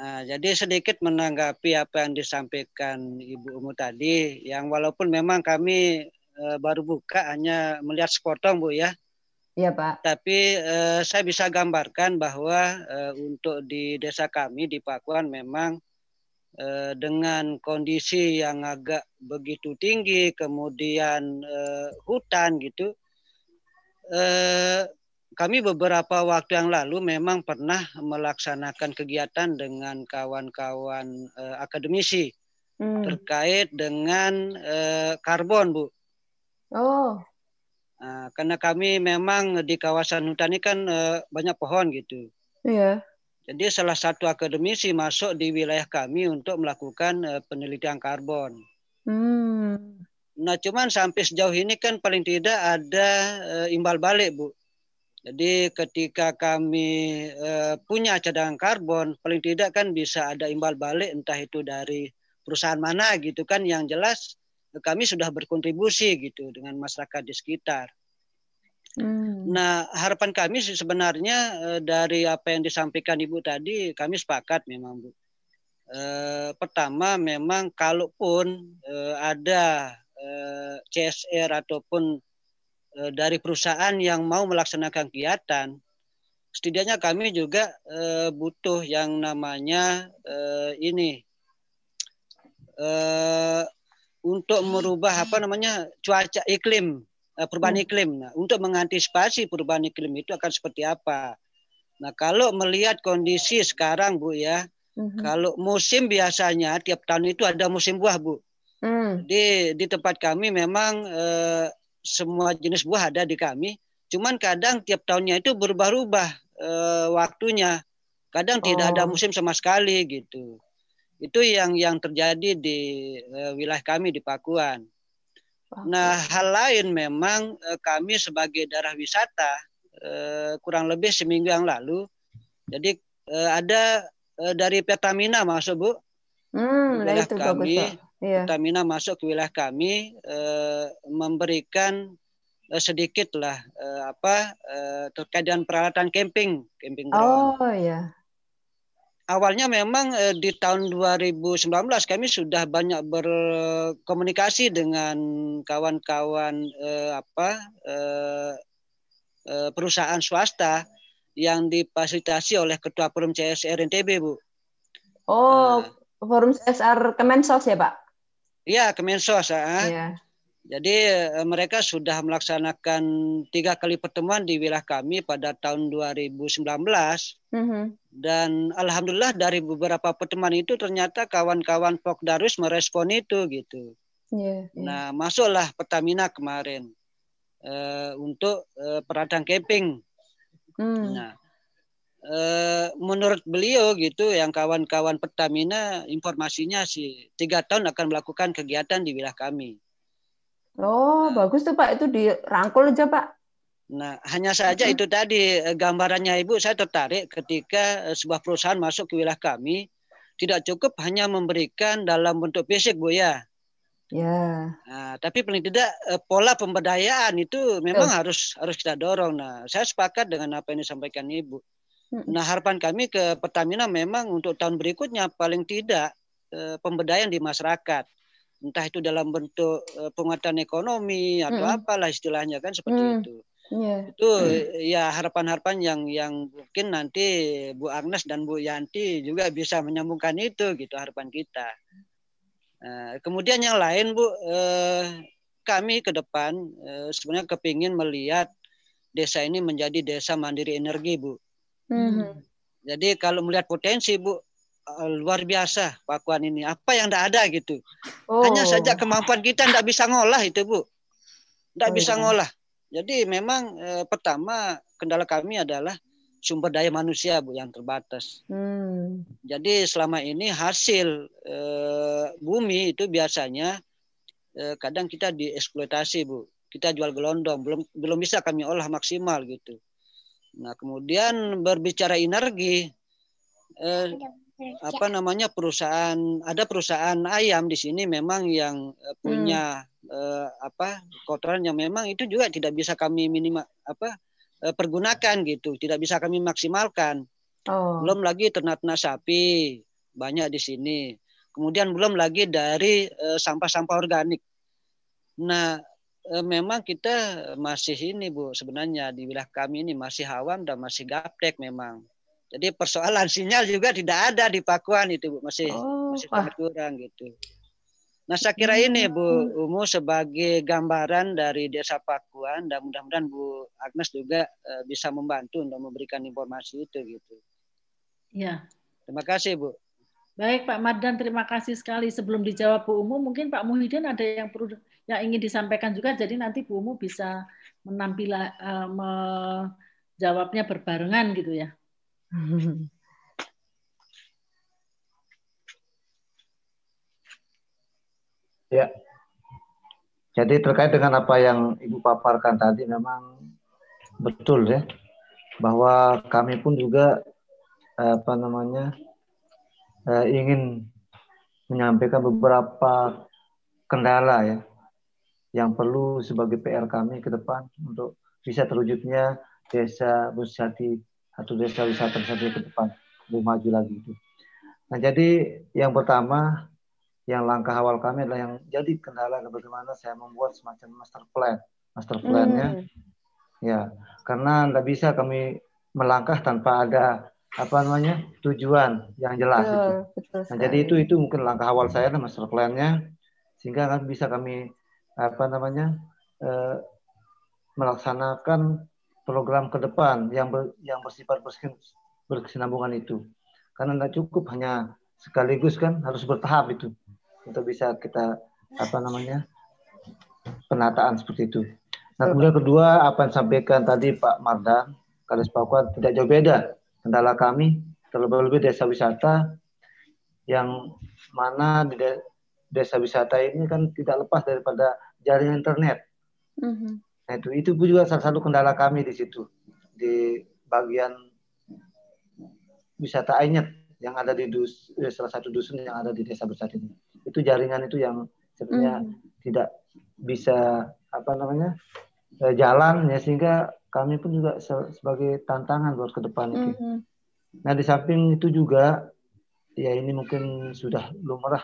Nah, jadi sedikit menanggapi apa yang disampaikan Ibu Umu tadi, yang walaupun memang kami eh, baru buka hanya melihat sepotong Bu ya, Iya, Pak. tapi eh, saya bisa gambarkan bahwa eh, untuk di desa kami di Pakuan memang eh, dengan kondisi yang agak begitu tinggi, kemudian eh, hutan gitu, eh, kami beberapa waktu yang lalu memang pernah melaksanakan kegiatan dengan kawan-kawan eh, akademisi Hmm. terkait dengan eh, karbon, Bu. Oh, Nah, karena kami memang di kawasan hutan ini kan eh, banyak pohon gitu. iya. Jadi salah satu akademisi masuk di wilayah kami untuk melakukan eh, penelitian karbon. Hmm. Nah, cuman sampai sejauh ini kan paling tidak ada eh, imbal balik, Bu. Jadi ketika kami eh, punya cadangan karbon, paling tidak kan bisa ada imbal balik entah itu dari perusahaan mana gitu kan yang jelas kami sudah berkontribusi gitu dengan masyarakat di sekitar. Hmm. Nah, harapan kami sebenarnya eh, dari apa yang disampaikan Ibu tadi, kami sepakat memang, Bu. Eh, pertama, memang kalaupun eh, ada eh, CSR ataupun eh, dari perusahaan yang mau melaksanakan kegiatan, setidaknya kami juga eh, butuh yang namanya eh, ini eh, untuk merubah apa namanya cuaca iklim eh, perubahan Hmm. iklim. Nah, untuk mengantisipasi perubahan iklim itu akan seperti apa? Nah, kalau melihat kondisi sekarang, Bu ya, Mhm. kalau musim biasanya tiap tahun itu ada musim buah, Bu. Hmm. Di di tempat kami memang eh, semua jenis buah ada di kami. Cuman kadang tiap tahunnya itu berubah-ubah eh, waktunya. Kadang tidak ada Oh. musim sama sekali gitu. Itu yang yang terjadi di eh, wilayah kami di Pakuan. Nah, hal lain memang eh, kami sebagai daerah wisata eh, kurang lebih seminggu yang lalu, jadi eh, ada eh, dari Pertamina masuk bu, Hmm, nah wilayah itu bagus, kami, Pak. Iya. Pertamina masuk ke wilayah kami eh, memberikan eh, sedikit lah eh, apa eh, terkait dengan peralatan camping, camping ground. Oh, iya. Awalnya memang eh, di tahun 2019 kami sudah banyak berkomunikasi dengan kawan-kawan eh, apa eh, eh, perusahaan swasta yang difasilitasi oleh Ketua Forum CSR NTB, Bu. Oh, Nah. Forum CSR Kemensos ya, Pak? Iya, Kemensos. ah. Iya. Jadi eh, mereka sudah melaksanakan tiga kali pertemuan di wilayah kami pada tahun 2019 Mhm. dan alhamdulillah dari beberapa pertemuan itu ternyata kawan-kawan Pokdarus merespon itu gitu. Iya. iya. Nah, masuklah Pertamina kemarin eh, untuk eh, peralatan camping. Hmm. Nah, menurut beliau gitu, yang kawan-kawan Pertamina informasinya sih tiga tahun akan melakukan kegiatan di wilayah kami. Oh, bagus tuh Pak. Itu dirangkul aja Pak. Nah, hanya saja itu tadi eh, gambarannya Ibu saya tertarik ketika eh, sebuah perusahaan masuk ke wilayah kami tidak cukup hanya memberikan dalam bentuk fisik Bu ya. Ya. Nah, tapi paling tidak eh, pola pemberdayaan itu memang harus harus kita dorong. Nah, saya sepakat dengan apa yang disampaikan Ibu. Nah, harapan kami ke Pertamina memang untuk tahun berikutnya paling tidak pemberdayaan di masyarakat. Entah itu dalam bentuk eh, penguatan ekonomi atau Mm-mm. apalah istilahnya kan seperti Mm. itu. Iya. Itu ya harapan-harapan yang yang mungkin nanti Bu Agnes dan Bu Yanti juga bisa menyambungkan itu gitu harapan kita. Nah, kemudian yang lain Bu, eh, kami ke depan eh, sebenarnya kepingin melihat desa ini menjadi desa mandiri energi Bu. Mhm. Jadi kalau melihat potensi Bu luar biasa Pakuan ini. Apa yang tidak ada gitu. Oh. Hanya saja kemampuan kita tidak bisa ngolah itu Bu. Tidak Oh, bisa iya. ngolah. Jadi memang eh, pertama kendala kami adalah sumber daya manusia Bu yang terbatas. Hmm. Jadi selama ini hasil eh, bumi itu biasanya eh, kadang kita dieksploitasi Bu. Kita jual gelondong, belum belum bisa kami olah maksimal gitu. Nah kemudian berbicara energi, eh, apa namanya perusahaan ada perusahaan ayam di sini memang yang eh, punya eh, apa kotoran yang memang itu juga tidak bisa kami minima apa uh, pergunakan gitu, tidak bisa kami maksimalkan. Oh. Belum lagi ternak-ternak sapi banyak di sini. Kemudian belum lagi dari sampah-sampah uh, organik. Nah, uh, memang kita masih ini Bu sebenarnya di wilayah kami ini masih awam dan masih gaptek memang. Jadi persoalan sinyal juga tidak ada di Pakuan itu Bu, masih oh, masih sangat kurang gitu. Nah, saya kira ini Bu hmm. Umu sebagai gambaran dari Desa Pakuan dan mudah-mudahan Bu Agnes juga uh, bisa membantu untuk memberikan informasi itu gitu. Ya. Terima kasih Bu. Baik Pak Mardan, terima kasih sekali. Sebelum dijawab Bu Umu, mungkin Pak Muhyiddin ada yang perlu yang ingin disampaikan juga. Jadi nanti Bu Umu bisa menampil uh, menjawabnya berbarengan gitu ya. Ya. Jadi terkait dengan apa yang Ibu paparkan tadi memang betul ya bahwa kami pun juga apa namanya eh, ingin menyampaikan beberapa kendala ya yang perlu sebagai PR kami ke depan untuk bisa terwujudnya desa Busjati atau desa wisata wisata ke depan lebih maju lagi itu. Nah jadi yang pertama yang langkah awal kami adalah yang jadi kendala bagaimana saya membuat semacam master plan master plannya hmm. ya karena tidak bisa kami melangkah tanpa ada apa namanya tujuan yang jelas betul, itu. Betul nah jadi itu itu mungkin langkah awal saya adalah master plannya sehingga kan bisa kami apa namanya eh, melaksanakan program ke depan yang ber, yang bersifat berkesinambungan itu. Karena tidak cukup hanya sekaligus kan harus bertahap itu untuk bisa kita apa namanya penataan seperti itu. Nah kemudian kedua apa yang disampaikan tadi Pak Mardan, Kades Papua tidak jauh beda kendala kami terlebih-lebih desa wisata yang mana di desa wisata ini kan tidak lepas daripada jaringan internet. Mm -hmm. Nah itu itu juga salah satu kendala kami di situ di bagian wisata Ainyet yang ada di dus, eh, salah satu dusun yang ada di desa besar ini. Itu jaringan itu yang sebenarnya mm. tidak bisa apa namanya eh, jalan ya sehingga kami pun juga sebagai tantangan buat ke depan itu. Mm -hmm. Nah di samping itu juga ya ini mungkin sudah lumrah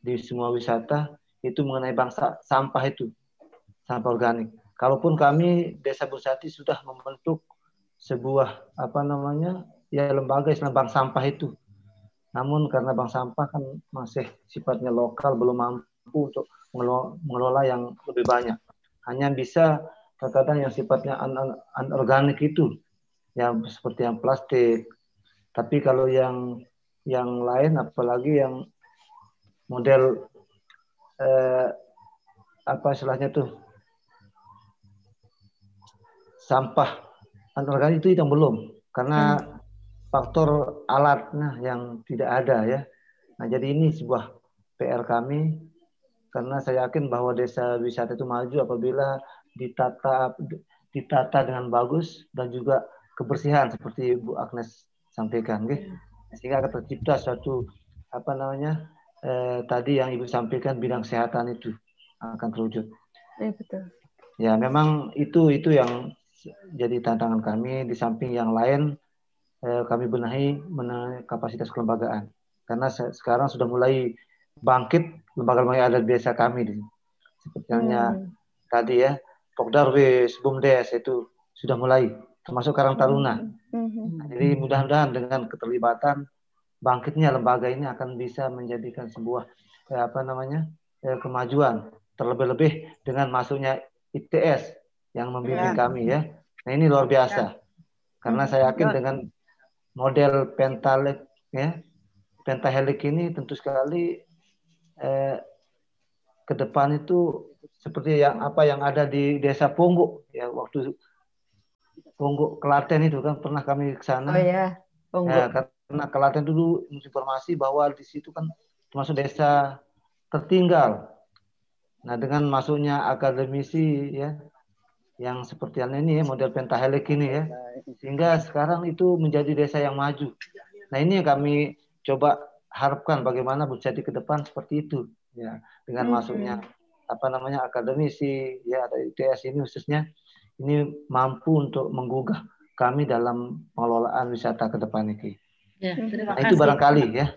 di semua wisata itu mengenai bangsa sampah itu sampah organik Kalaupun kami Desa Bursati sudah membentuk sebuah apa namanya ya lembaga istilah bank sampah itu. Namun karena bank sampah kan masih sifatnya lokal belum mampu untuk mengelola yang lebih banyak. Hanya bisa terkadang yang sifatnya anorganik itu yang seperti yang plastik. Tapi kalau yang yang lain apalagi yang model eh, apa istilahnya tuh sampah anorganik itu yang belum karena hmm. faktor alatnya yang tidak ada ya. Nah jadi ini sebuah PR kami karena saya yakin bahwa desa wisata itu maju apabila ditata ditata dengan bagus dan juga kebersihan seperti Bu Agnes sampaikan, gitu. sehingga akan tercipta suatu apa namanya eh, tadi yang Ibu sampaikan bidang kesehatan itu akan terwujud. Ya betul. Ya memang itu itu yang jadi tantangan kami di samping yang lain eh, kami benahi kapasitas kelembagaan karena sekarang sudah mulai bangkit lembaga-lembaga yang ada di desa kami di seperti hmm. tadi ya Pokdarwis, Bumdes itu sudah mulai termasuk Karang Taruna. Hmm. hmm. Jadi mudah-mudahan dengan keterlibatan bangkitnya lembaga ini akan bisa menjadikan sebuah eh, apa namanya eh, kemajuan terlebih-lebih dengan masuknya ITS yang membimbing ya. kami ya. Nah ini luar biasa. Ya. Karena saya yakin dengan model pentalik ya, pentahelik ini tentu sekali eh, ke depan itu seperti yang apa yang ada di desa Ponggok ya waktu Ponggok Klaten itu kan pernah kami ke sana. Oh ya, Ya, karena Klaten dulu informasi bahwa di situ kan termasuk desa tertinggal. Nah, dengan masuknya akademisi ya yang seperti ini ya model pentahelik ini ya sehingga sekarang itu menjadi desa yang maju nah ini yang kami coba harapkan bagaimana jadi ke depan seperti itu ya dengan hmm. masuknya apa namanya akademisi ya ada ITS ini khususnya ini mampu untuk menggugah kami dalam pengelolaan wisata ke depan ini. Ya, terima nah, itu barangkali ya.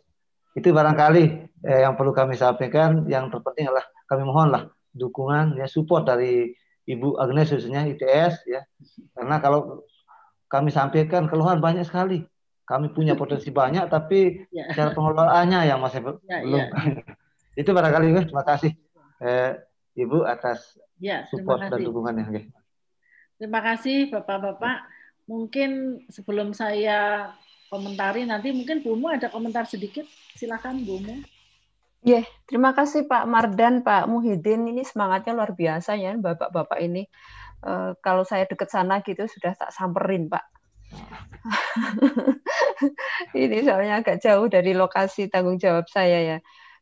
Itu barangkali eh, yang perlu kami sampaikan. Yang terpenting adalah kami mohonlah dukungan ya support dari Ibu Agnes khususnya ITS ya. Karena kalau kami sampaikan keluhan banyak sekali. Kami punya potensi banyak tapi ya. cara pengelolaannya yang masih ya, belum. Ya. itu barangkali ya. Terima kasih eh, Ibu atas ya, support dan dukungannya. Okay. Terima kasih Bapak-bapak. Mungkin sebelum saya komentari nanti mungkin Bu Mu ada komentar sedikit. Silakan Bu Mu. Yeah, terima kasih Pak Mardan, Pak Muhyiddin. Ini semangatnya luar biasa ya, bapak-bapak ini. Uh, kalau saya dekat sana gitu sudah tak samperin, Pak. ini soalnya agak jauh dari lokasi tanggung jawab saya ya.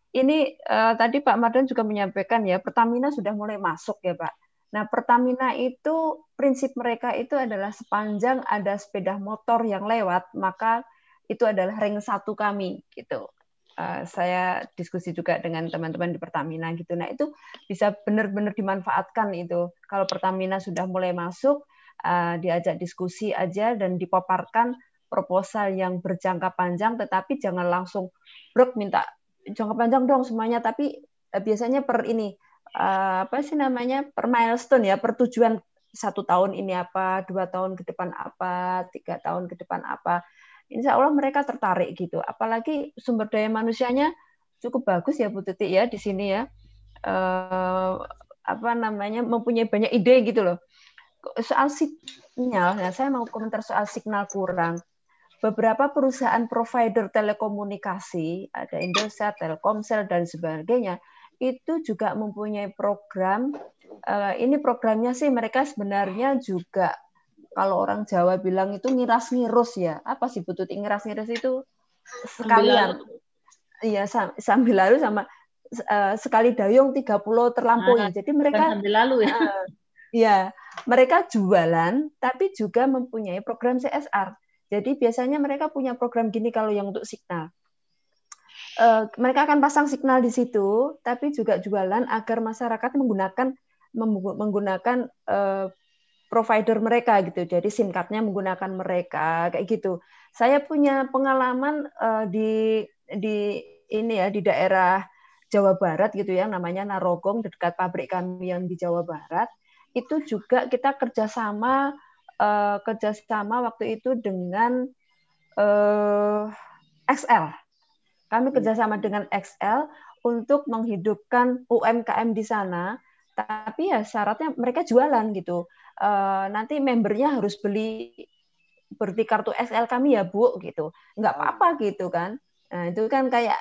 Ini uh, tadi Pak Mardan juga menyampaikan ya, Pertamina sudah mulai masuk ya, Pak. Nah, Pertamina itu prinsip mereka itu adalah sepanjang ada sepeda motor yang lewat, maka itu adalah ring satu kami gitu. Eh, saya diskusi juga dengan teman-teman di Pertamina gitu. Nah itu bisa benar-benar dimanfaatkan itu. Kalau Pertamina sudah mulai masuk, uh, diajak diskusi aja dan dipaparkan proposal yang berjangka panjang, tetapi jangan langsung brok minta jangka panjang dong semuanya. Tapi uh, biasanya per ini uh, apa sih namanya per milestone ya, per tujuan satu tahun ini apa, dua tahun ke depan apa, tiga tahun ke depan apa insya Allah mereka tertarik gitu. Apalagi sumber daya manusianya cukup bagus ya Bu Tuti ya di sini ya. Eh, apa namanya mempunyai banyak ide gitu loh. Soal signal, nah saya mau komentar soal signal kurang. Beberapa perusahaan provider telekomunikasi, ada Indosat, Telkomsel dan sebagainya, itu juga mempunyai program. Eh, ini programnya sih mereka sebenarnya juga kalau orang Jawa bilang itu ngiras ngirus ya. Apa sih butut ngiras ngirus itu sekalian. Iya sambil lalu sama uh, sekali dayung 30 terlampaui. Nah, Jadi mereka sambil lalu ya. Uh, ya, mereka jualan tapi juga mempunyai program CSR. Jadi biasanya mereka punya program gini kalau yang untuk signal. Uh, mereka akan pasang signal di situ, tapi juga jualan agar masyarakat menggunakan menggunakan uh, provider mereka gitu. Jadi SIM card-nya menggunakan mereka kayak gitu. Saya punya pengalaman uh, di di ini ya di daerah Jawa Barat gitu ya namanya Narogong dekat pabrik kami yang di Jawa Barat. Itu juga kita kerjasama uh, kerjasama waktu itu dengan uh, eh, XL kami kerjasama dengan XL untuk menghidupkan UMKM di sana. Tapi ya syaratnya mereka jualan gitu uh, nanti membernya harus beli berarti kartu SL kami ya bu gitu. Nggak apa-apa gitu kan. Nah itu kan kayak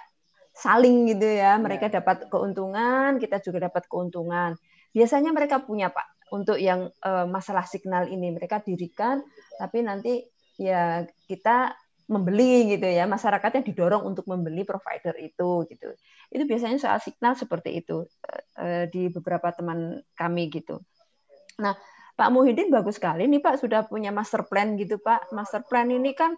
saling gitu ya. Mereka yeah. dapat keuntungan kita juga dapat keuntungan. Biasanya mereka punya pak untuk yang uh, masalah signal ini. Mereka dirikan tapi nanti ya kita membeli gitu ya. Masyarakatnya didorong untuk membeli provider itu gitu. Itu biasanya soal signal seperti itu uh, di beberapa teman kami gitu. Nah Pak Muhyiddin bagus sekali nih Pak sudah punya master plan gitu Pak. Master plan ini kan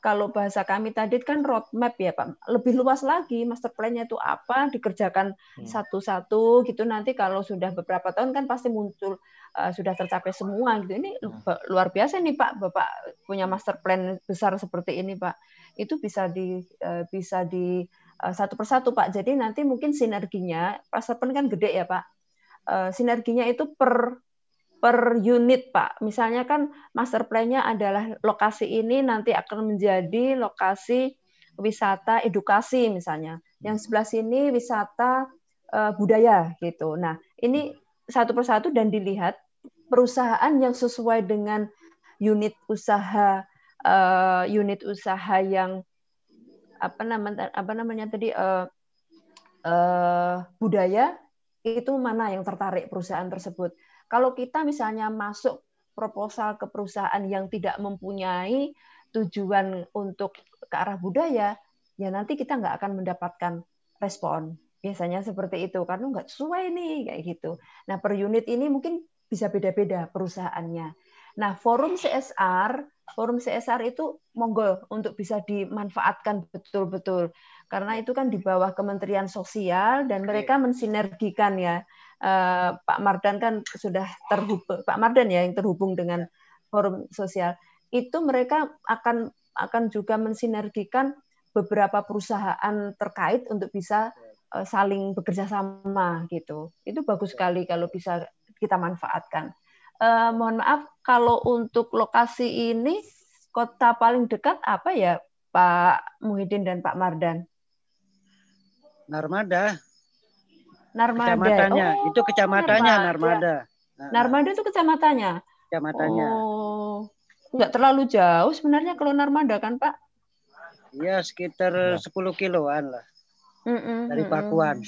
kalau bahasa kami tadi kan roadmap ya Pak. Lebih luas lagi master plan-nya itu apa dikerjakan hmm. satu-satu gitu nanti kalau sudah beberapa tahun kan pasti muncul uh, sudah tercapai semua gitu. Ini hmm. luar biasa nih Pak Bapak punya master plan besar seperti ini Pak. Itu bisa di uh, bisa di uh, satu persatu Pak. Jadi nanti mungkin sinerginya master plan kan gede ya Pak. Uh, sinerginya itu per per unit, Pak. Misalnya kan master plan-nya adalah lokasi ini nanti akan menjadi lokasi wisata edukasi misalnya. Yang sebelah sini wisata uh, budaya gitu. Nah, ini satu persatu dan dilihat perusahaan yang sesuai dengan unit usaha uh, unit usaha yang apa namanya apa namanya tadi uh, uh, budaya itu mana yang tertarik perusahaan tersebut kalau kita misalnya masuk proposal ke perusahaan yang tidak mempunyai tujuan untuk ke arah budaya, ya nanti kita nggak akan mendapatkan respon. Biasanya seperti itu karena nggak sesuai nih kayak gitu. Nah per unit ini mungkin bisa beda-beda perusahaannya. Nah forum CSR, forum CSR itu monggo untuk bisa dimanfaatkan betul-betul. Karena itu kan di bawah Kementerian Sosial dan mereka mensinergikan ya. Uh, Pak Mardan kan sudah terhubung Pak Mardan ya yang terhubung dengan forum sosial. Itu mereka akan akan juga mensinergikan beberapa perusahaan terkait untuk bisa uh, saling bekerja sama gitu. Itu bagus sekali kalau bisa kita manfaatkan. Uh, mohon maaf kalau untuk lokasi ini kota paling dekat apa ya Pak Muhyiddin dan Pak Mardan? Narmada. Narmada. Kecamatannya, oh, itu kecamatannya Narmada. Narmada. Narmada itu kecamatannya. Kecamatannya. Oh, nggak terlalu jauh sebenarnya kalau Narmada kan Pak? Iya sekitar ya. 10 kiloan lah mm -mm, dari Pakuan.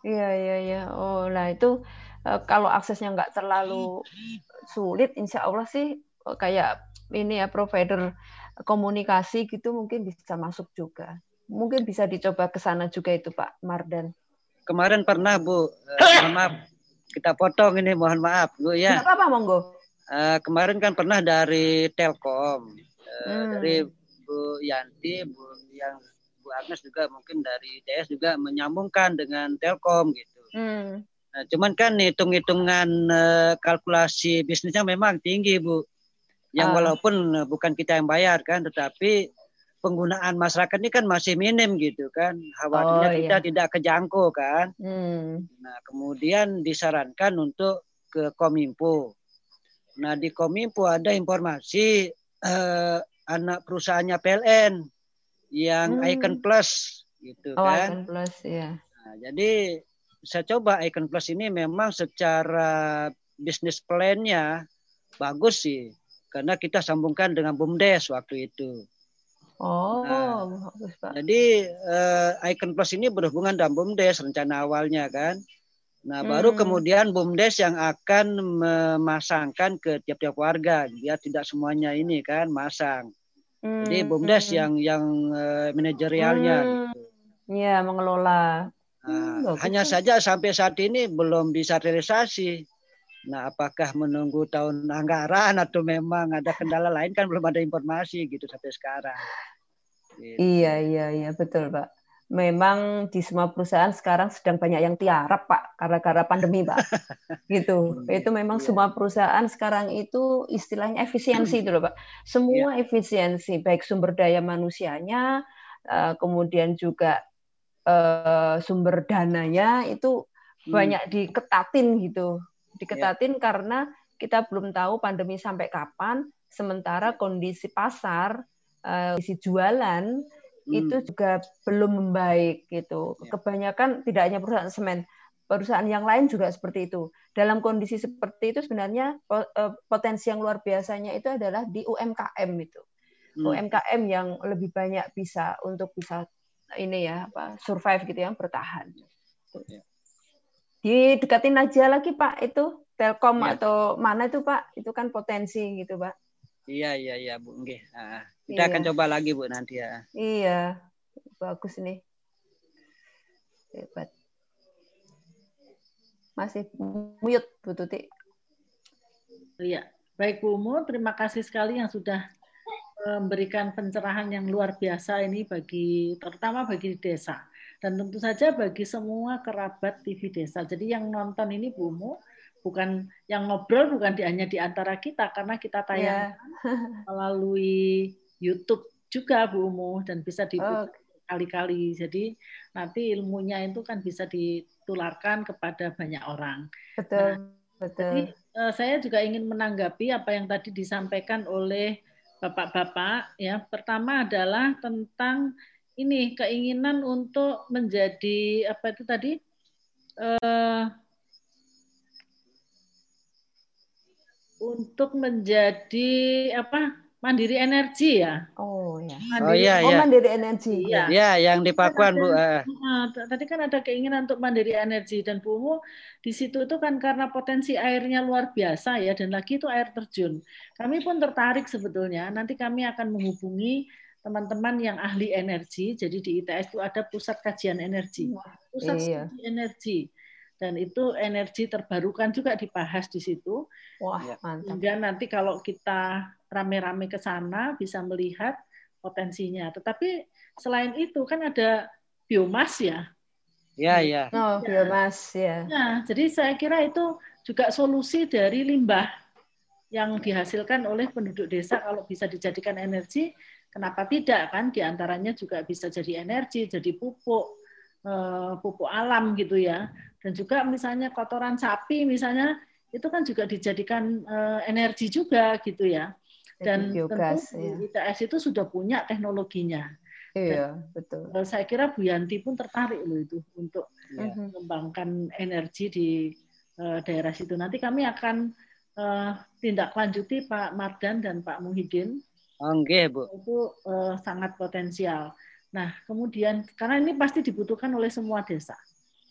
Iya iya iya. Oh lah itu eh, kalau aksesnya nggak terlalu sulit, insya Allah sih kayak ini ya provider komunikasi gitu mungkin bisa masuk juga. Mungkin bisa dicoba ke sana juga itu Pak Mardan. Kemarin pernah Bu, uh, maaf kita potong ini mohon maaf Bu ya. Tidak apa-apa monggo. Uh, kemarin kan pernah dari Telkom, uh, hmm. dari Bu Yanti, Bu yang Bu Agnes juga mungkin dari DS juga menyambungkan dengan Telkom gitu. Hmm. Nah, cuman kan hitung-hitungan uh, kalkulasi bisnisnya memang tinggi Bu. Yang uh. walaupun bukan kita yang bayar kan, tetapi penggunaan masyarakat ini kan masih minim gitu kan. Khawatirnya oh, kita iya. tidak kejangkau kan. Hmm. nah kemudian disarankan untuk ke kominfo. Nah di kominfo ada informasi eh, anak perusahaannya PLN yang hmm. Icon Plus gitu oh, kan. Icon Plus ya nah, jadi saya coba Icon Plus ini memang secara bisnis plan-nya bagus sih. Karena kita sambungkan dengan BUMDes waktu itu Oh, nah, bagus Pak. Jadi uh, Icon Plus ini berhubungan dengan BUMDes rencana awalnya kan. Nah, hmm. baru kemudian BUMDes yang akan memasangkan ke tiap-tiap warga biar tidak semuanya ini kan masang. Hmm. Jadi BUMDes hmm. yang yang uh, manajerialnya hmm. gitu. Iya, mengelola. Nah, hmm, hanya saja sampai saat ini belum bisa realisasi. Nah, apakah menunggu tahun anggaran atau memang ada kendala lain kan belum ada informasi gitu sampai sekarang. Gitu. Iya, iya, iya, betul, Pak. Memang di semua perusahaan sekarang sedang banyak yang tiarap, Pak, karena-karena pandemi, Pak. gitu. Itu memang iya. semua perusahaan sekarang itu istilahnya efisiensi itu loh, Pak. Semua iya. efisiensi, baik sumber daya manusianya, eh, kemudian juga eh, sumber dananya itu hmm. banyak diketatin gitu diketatin yeah. karena kita belum tahu pandemi sampai kapan, sementara kondisi pasar, kondisi eh, jualan hmm. itu juga belum membaik gitu. Yeah. Kebanyakan tidak hanya perusahaan semen, perusahaan yang lain juga seperti itu. Dalam kondisi seperti itu sebenarnya eh, potensi yang luar biasanya itu adalah di UMKM itu. Hmm. UMKM yang lebih banyak bisa untuk bisa ini ya apa survive gitu yang bertahan. Yeah didekatin aja lagi Pak itu Telkom ya. atau mana itu Pak? Itu kan potensi gitu Pak. Iya iya iya Bu. Nggih. Nah, kita iya. akan coba lagi Bu nanti ya iya. Bagus nih. Hebat. Masih mute Bu Tuti. Iya. Baik Bu Mu terima kasih sekali yang sudah eh, memberikan pencerahan yang luar biasa ini bagi terutama bagi desa dan tentu saja bagi semua kerabat TV desa. Jadi yang nonton ini Bumu bukan yang ngobrol bukan di, hanya di antara kita karena kita tayang yeah. melalui YouTube juga Bumu dan bisa di oh. kali-kali. Jadi nanti ilmunya itu kan bisa ditularkan kepada banyak orang. Betul. Nah, betul. Jadi eh, saya juga ingin menanggapi apa yang tadi disampaikan oleh bapak-bapak ya. Pertama adalah tentang ini keinginan untuk menjadi apa itu tadi uh, untuk menjadi apa mandiri energi ya. Oh ya. Mandiri, oh iya oh, iya. mandiri energi. Ya. ya, yang di Pakuan Bu. Uh. Tadi kan ada keinginan untuk mandiri energi dan Bu di situ itu kan karena potensi airnya luar biasa ya dan lagi itu air terjun. Kami pun tertarik sebetulnya. Nanti kami akan menghubungi teman-teman yang ahli energi. Jadi di ITS itu ada pusat kajian energi, pusat iya. studi energi, dan itu energi terbarukan juga dibahas di situ. Wah, ya. mantap. Sehingga nanti kalau kita rame-rame ke sana bisa melihat potensinya. Tetapi selain itu kan ada biomas ya. Ya, ya. Oh, biomas ya. Nah, jadi saya kira itu juga solusi dari limbah yang dihasilkan oleh penduduk desa kalau bisa dijadikan energi, kenapa tidak kan? Di antaranya juga bisa jadi energi, jadi pupuk, eh, pupuk alam gitu ya. Dan juga misalnya kotoran sapi misalnya itu kan juga dijadikan eh, energi juga gitu ya. Dan biogas, tentu ya. ITS itu sudah punya teknologinya. Iya, betul. Eh, Saya kira Bu Yanti pun tertarik loh itu untuk Ya. Mengembangkan energi di daerah situ. Nanti kami akan eh, tindak lanjuti Pak Mardan dan Pak Muhyiddin Oh, Bu. itu eh, sangat potensial. Nah, kemudian karena ini pasti dibutuhkan oleh semua desa.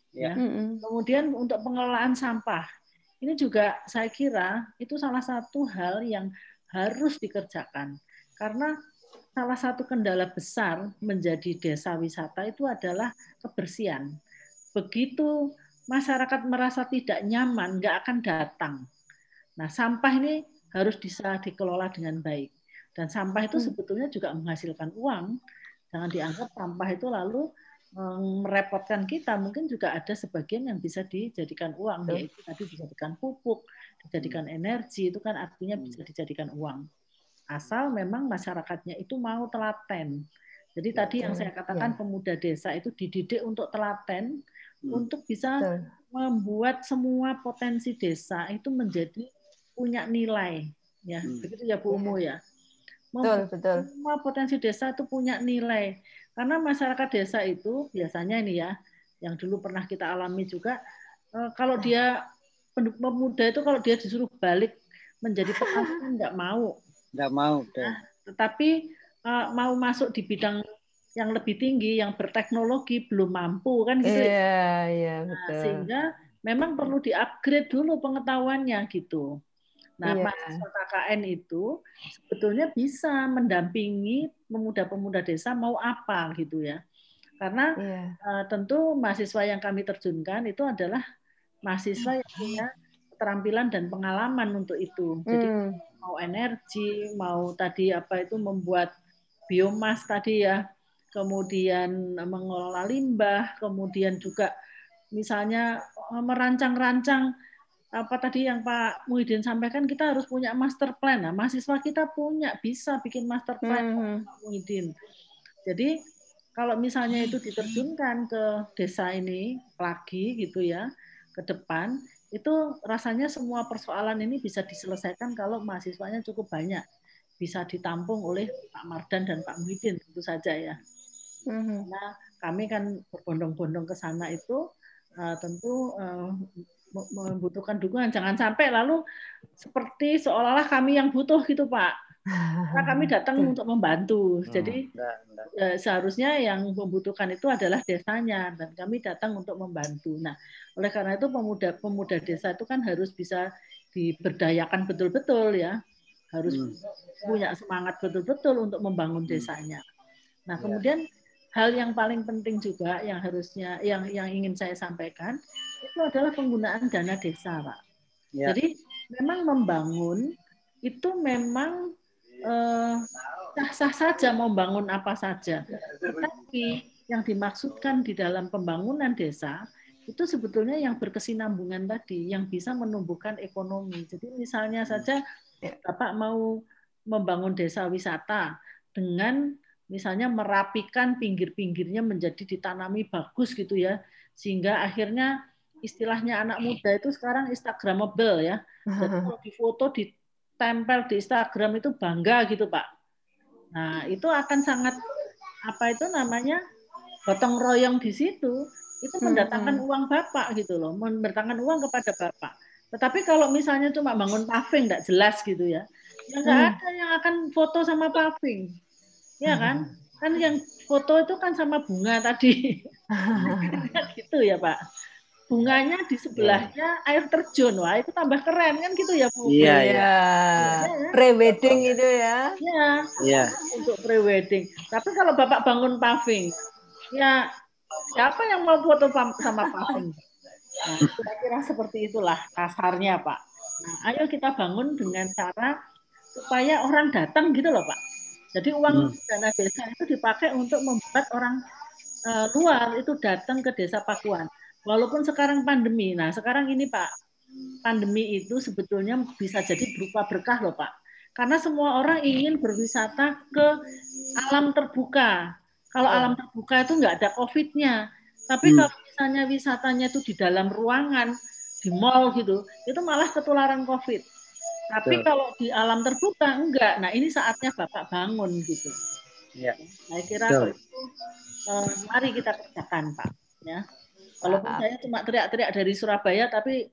Ya. Mm-mm. Kemudian untuk pengelolaan sampah, ini juga saya kira itu salah satu hal yang harus dikerjakan. Karena salah satu kendala besar menjadi desa wisata itu adalah kebersihan. Begitu masyarakat merasa tidak nyaman, nggak akan datang. Nah, sampah ini harus bisa dikelola dengan baik. Dan sampah itu Hmm. sebetulnya juga menghasilkan uang. Jangan dianggap sampah itu lalu merepotkan kita. Mungkin juga ada sebagian yang bisa dijadikan uang, Betul. yaitu tadi dijadikan pupuk, dijadikan energi, itu kan artinya Hmm. bisa dijadikan uang. Asal memang masyarakatnya itu mau telaten. Jadi tadi yang saya katakan pemuda desa itu dididik untuk telaten, Hmm. untuk bisa Betul. membuat semua potensi desa itu menjadi punya nilai ya Hmm. begitu ya Bu Umu ya Betul, betul. semua potensi desa itu punya nilai karena masyarakat desa itu biasanya ini ya yang dulu pernah kita alami juga eh, kalau dia pendu- pemuda itu kalau dia disuruh balik menjadi petani nggak mau Nggak mau. betul. tetapi eh, mau masuk di bidang yang lebih tinggi yang berteknologi belum mampu kan gitu ya. Iya, iya, Nah, betul. sehingga memang perlu di-upgrade dulu pengetahuannya gitu. Nah, Iya. mahasiswa KKN itu sebetulnya bisa mendampingi pemuda-pemuda desa mau apa gitu ya. Karena Iya. eh, tentu mahasiswa yang kami terjunkan itu adalah mahasiswa yang punya keterampilan dan pengalaman untuk itu. Jadi Hmm, mau energi, mau tadi apa itu membuat biomas tadi ya, kemudian mengelola limbah, kemudian juga misalnya eh, merancang-rancang apa tadi yang Pak Muhyiddin sampaikan kita harus punya master plan. Nah, mahasiswa kita punya bisa bikin master plan hmm, Pak Muhyiddin. Jadi kalau misalnya itu diterjunkan ke desa ini lagi gitu ya ke depan itu rasanya semua persoalan ini bisa diselesaikan kalau mahasiswanya cukup banyak bisa ditampung oleh Pak Mardan dan Pak Muhyiddin tentu saja ya hmm. karena kami kan berbondong-bondong ke sana itu eh, tentu me- membutuhkan dukungan jangan sampai lalu seperti seolah-olah kami yang butuh gitu Pak karena kami datang untuk membantu jadi Nggak, nggak. eh, seharusnya yang membutuhkan itu adalah desanya dan kami datang untuk membantu. Nah, oleh karena itu pemuda-pemuda desa itu kan harus bisa diberdayakan betul-betul ya, harus Hmm. punya semangat betul-betul untuk membangun Hmm. desanya. Nah, Ya. kemudian hal yang paling penting juga yang harusnya yang yang ingin saya sampaikan itu adalah penggunaan dana desa, Pak. Ya. Jadi memang membangun itu memang eh, sah-sah saja mau bangun apa saja. Tetapi yang dimaksudkan di dalam pembangunan desa itu sebetulnya yang berkesinambungan tadi, yang bisa menumbuhkan ekonomi. Jadi misalnya saja Bapak mau membangun desa wisata dengan misalnya merapikan pinggir-pinggirnya menjadi ditanami bagus gitu ya, sehingga akhirnya istilahnya anak muda itu sekarang instagramable ya. Jadi kalau di foto ditempel di Instagram itu bangga gitu Pak. Nah itu akan sangat apa itu namanya gotong royong di situ itu mendatangkan uang bapak gitu loh, mendatangkan uang kepada bapak. Tetapi kalau misalnya cuma bangun paving nggak jelas gitu ya, ya nggak Hmm. ada yang akan foto sama paving, ya kan? Kan yang foto itu kan sama bunga tadi, gitu ya Pak. Bunganya di sebelahnya air terjun, wah itu tambah keren kan gitu ya Bu? Iya, iya. Iya. Pre-wedding itu ya. Ya, Iya. untuk pre-wedding. Tapi kalau Bapak bangun paving, ya siapa yang mau foto sama paving? Nah, kira-kira seperti itulah kasarnya, Pak. Nah, ayo kita bangun dengan cara supaya orang datang gitu loh, Pak. Jadi uang hmm. dana desa itu dipakai untuk membuat orang uh, luar itu datang ke desa Pakuan. Walaupun sekarang pandemi. Nah, sekarang ini Pak, pandemi itu sebetulnya bisa jadi berupa berkah loh Pak. Karena semua orang ingin berwisata ke alam terbuka. Kalau alam terbuka itu nggak ada COVID-nya. Tapi hmm. kalau misalnya wisatanya itu di dalam ruangan, di mall gitu, itu malah ketularan COVID. Tapi Betul. kalau di alam terbuka enggak. Nah ini saatnya bapak bangun gitu. Ya. Saya kira itu eh, mari kita kerjakan pak. Ya. Walaupun saya cuma teriak-teriak dari Surabaya, tapi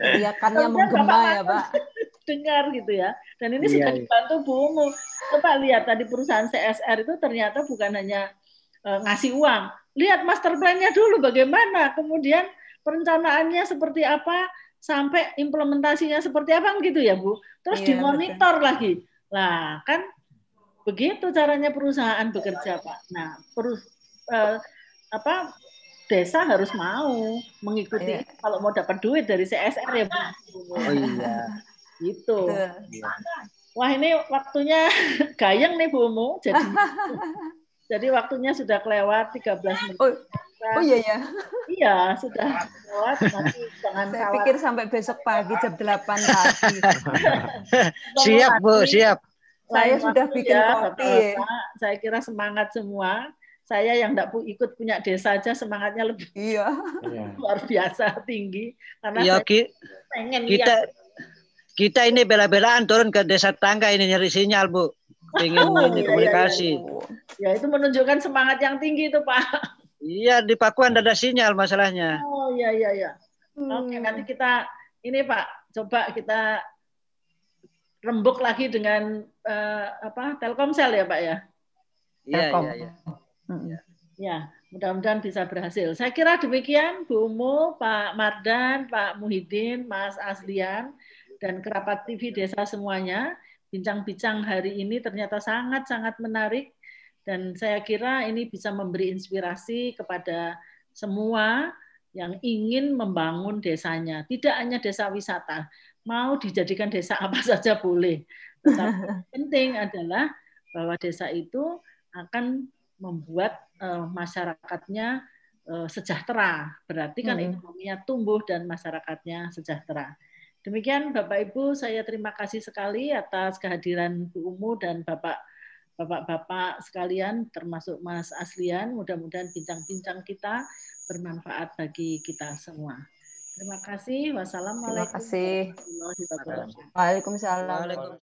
teriakannya menggema ya pak. Dengar gitu ya. Dan ini iya, sudah iya. dibantu Bu Umu. Coba lihat tadi perusahaan CSR itu ternyata bukan hanya uh, ngasih uang. Lihat master plan-nya dulu bagaimana, kemudian perencanaannya seperti apa, sampai implementasinya seperti apa gitu ya Bu. Terus iya, dimonitor betul. lagi. Lah kan begitu caranya perusahaan bekerja Pak. Nah perus eh, apa desa harus mau mengikuti iya. kalau mau dapat duit dari CSR ya Bu. Oh iya. Gitu. Iya. Wah ini waktunya gayeng nih Bu Mu. Jadi jadi waktunya sudah kelewat 13 menit. Oh, Oh iya ya. Iya, sudah lewat nanti jangan Saya pikir sampai besok pagi jam 8 pagi. siap, Bu, siap. Saya sudah bikin ya, kopi. Bapak, saya kira semangat semua. Saya yang tidak ikut punya desa saja semangatnya lebih iya. luar biasa tinggi karena ya, saya pengen kita lihat. kita ini bela-belaan turun ke desa tangga ini nyari sinyal, Bu. Ingin oh, ini iya, komunikasi. Iya, iya. Ya itu menunjukkan semangat yang tinggi itu, Pak. Iya di Pakuan ada sinyal masalahnya. Oh iya iya iya. Hmm. Oke nanti kita ini Pak coba kita rembuk lagi dengan uh, apa Telkomsel ya Pak ya. Iya iya iya. Hmm. Ya mudah-mudahan bisa berhasil. Saya kira demikian Bu Umu, Pak Mardan, Pak Muhyiddin, Mas Aslian dan kerabat TV Desa semuanya. Bincang-bincang hari ini ternyata sangat-sangat menarik dan saya kira ini bisa memberi inspirasi kepada semua yang ingin membangun desanya. Tidak hanya desa wisata, mau dijadikan desa apa saja boleh. Tetapi penting adalah bahwa desa itu akan membuat uh, masyarakatnya uh, sejahtera. Berarti kan hmm. ekonominya tumbuh dan masyarakatnya sejahtera. Demikian Bapak Ibu, saya terima kasih sekali atas kehadiran Bu Umu dan Bapak Bapak-bapak sekalian, termasuk Mas Aslian, mudah-mudahan bincang-bincang kita bermanfaat bagi kita semua. Terima kasih. Wassalamualaikum Terima kasih. Waalaikumsalam.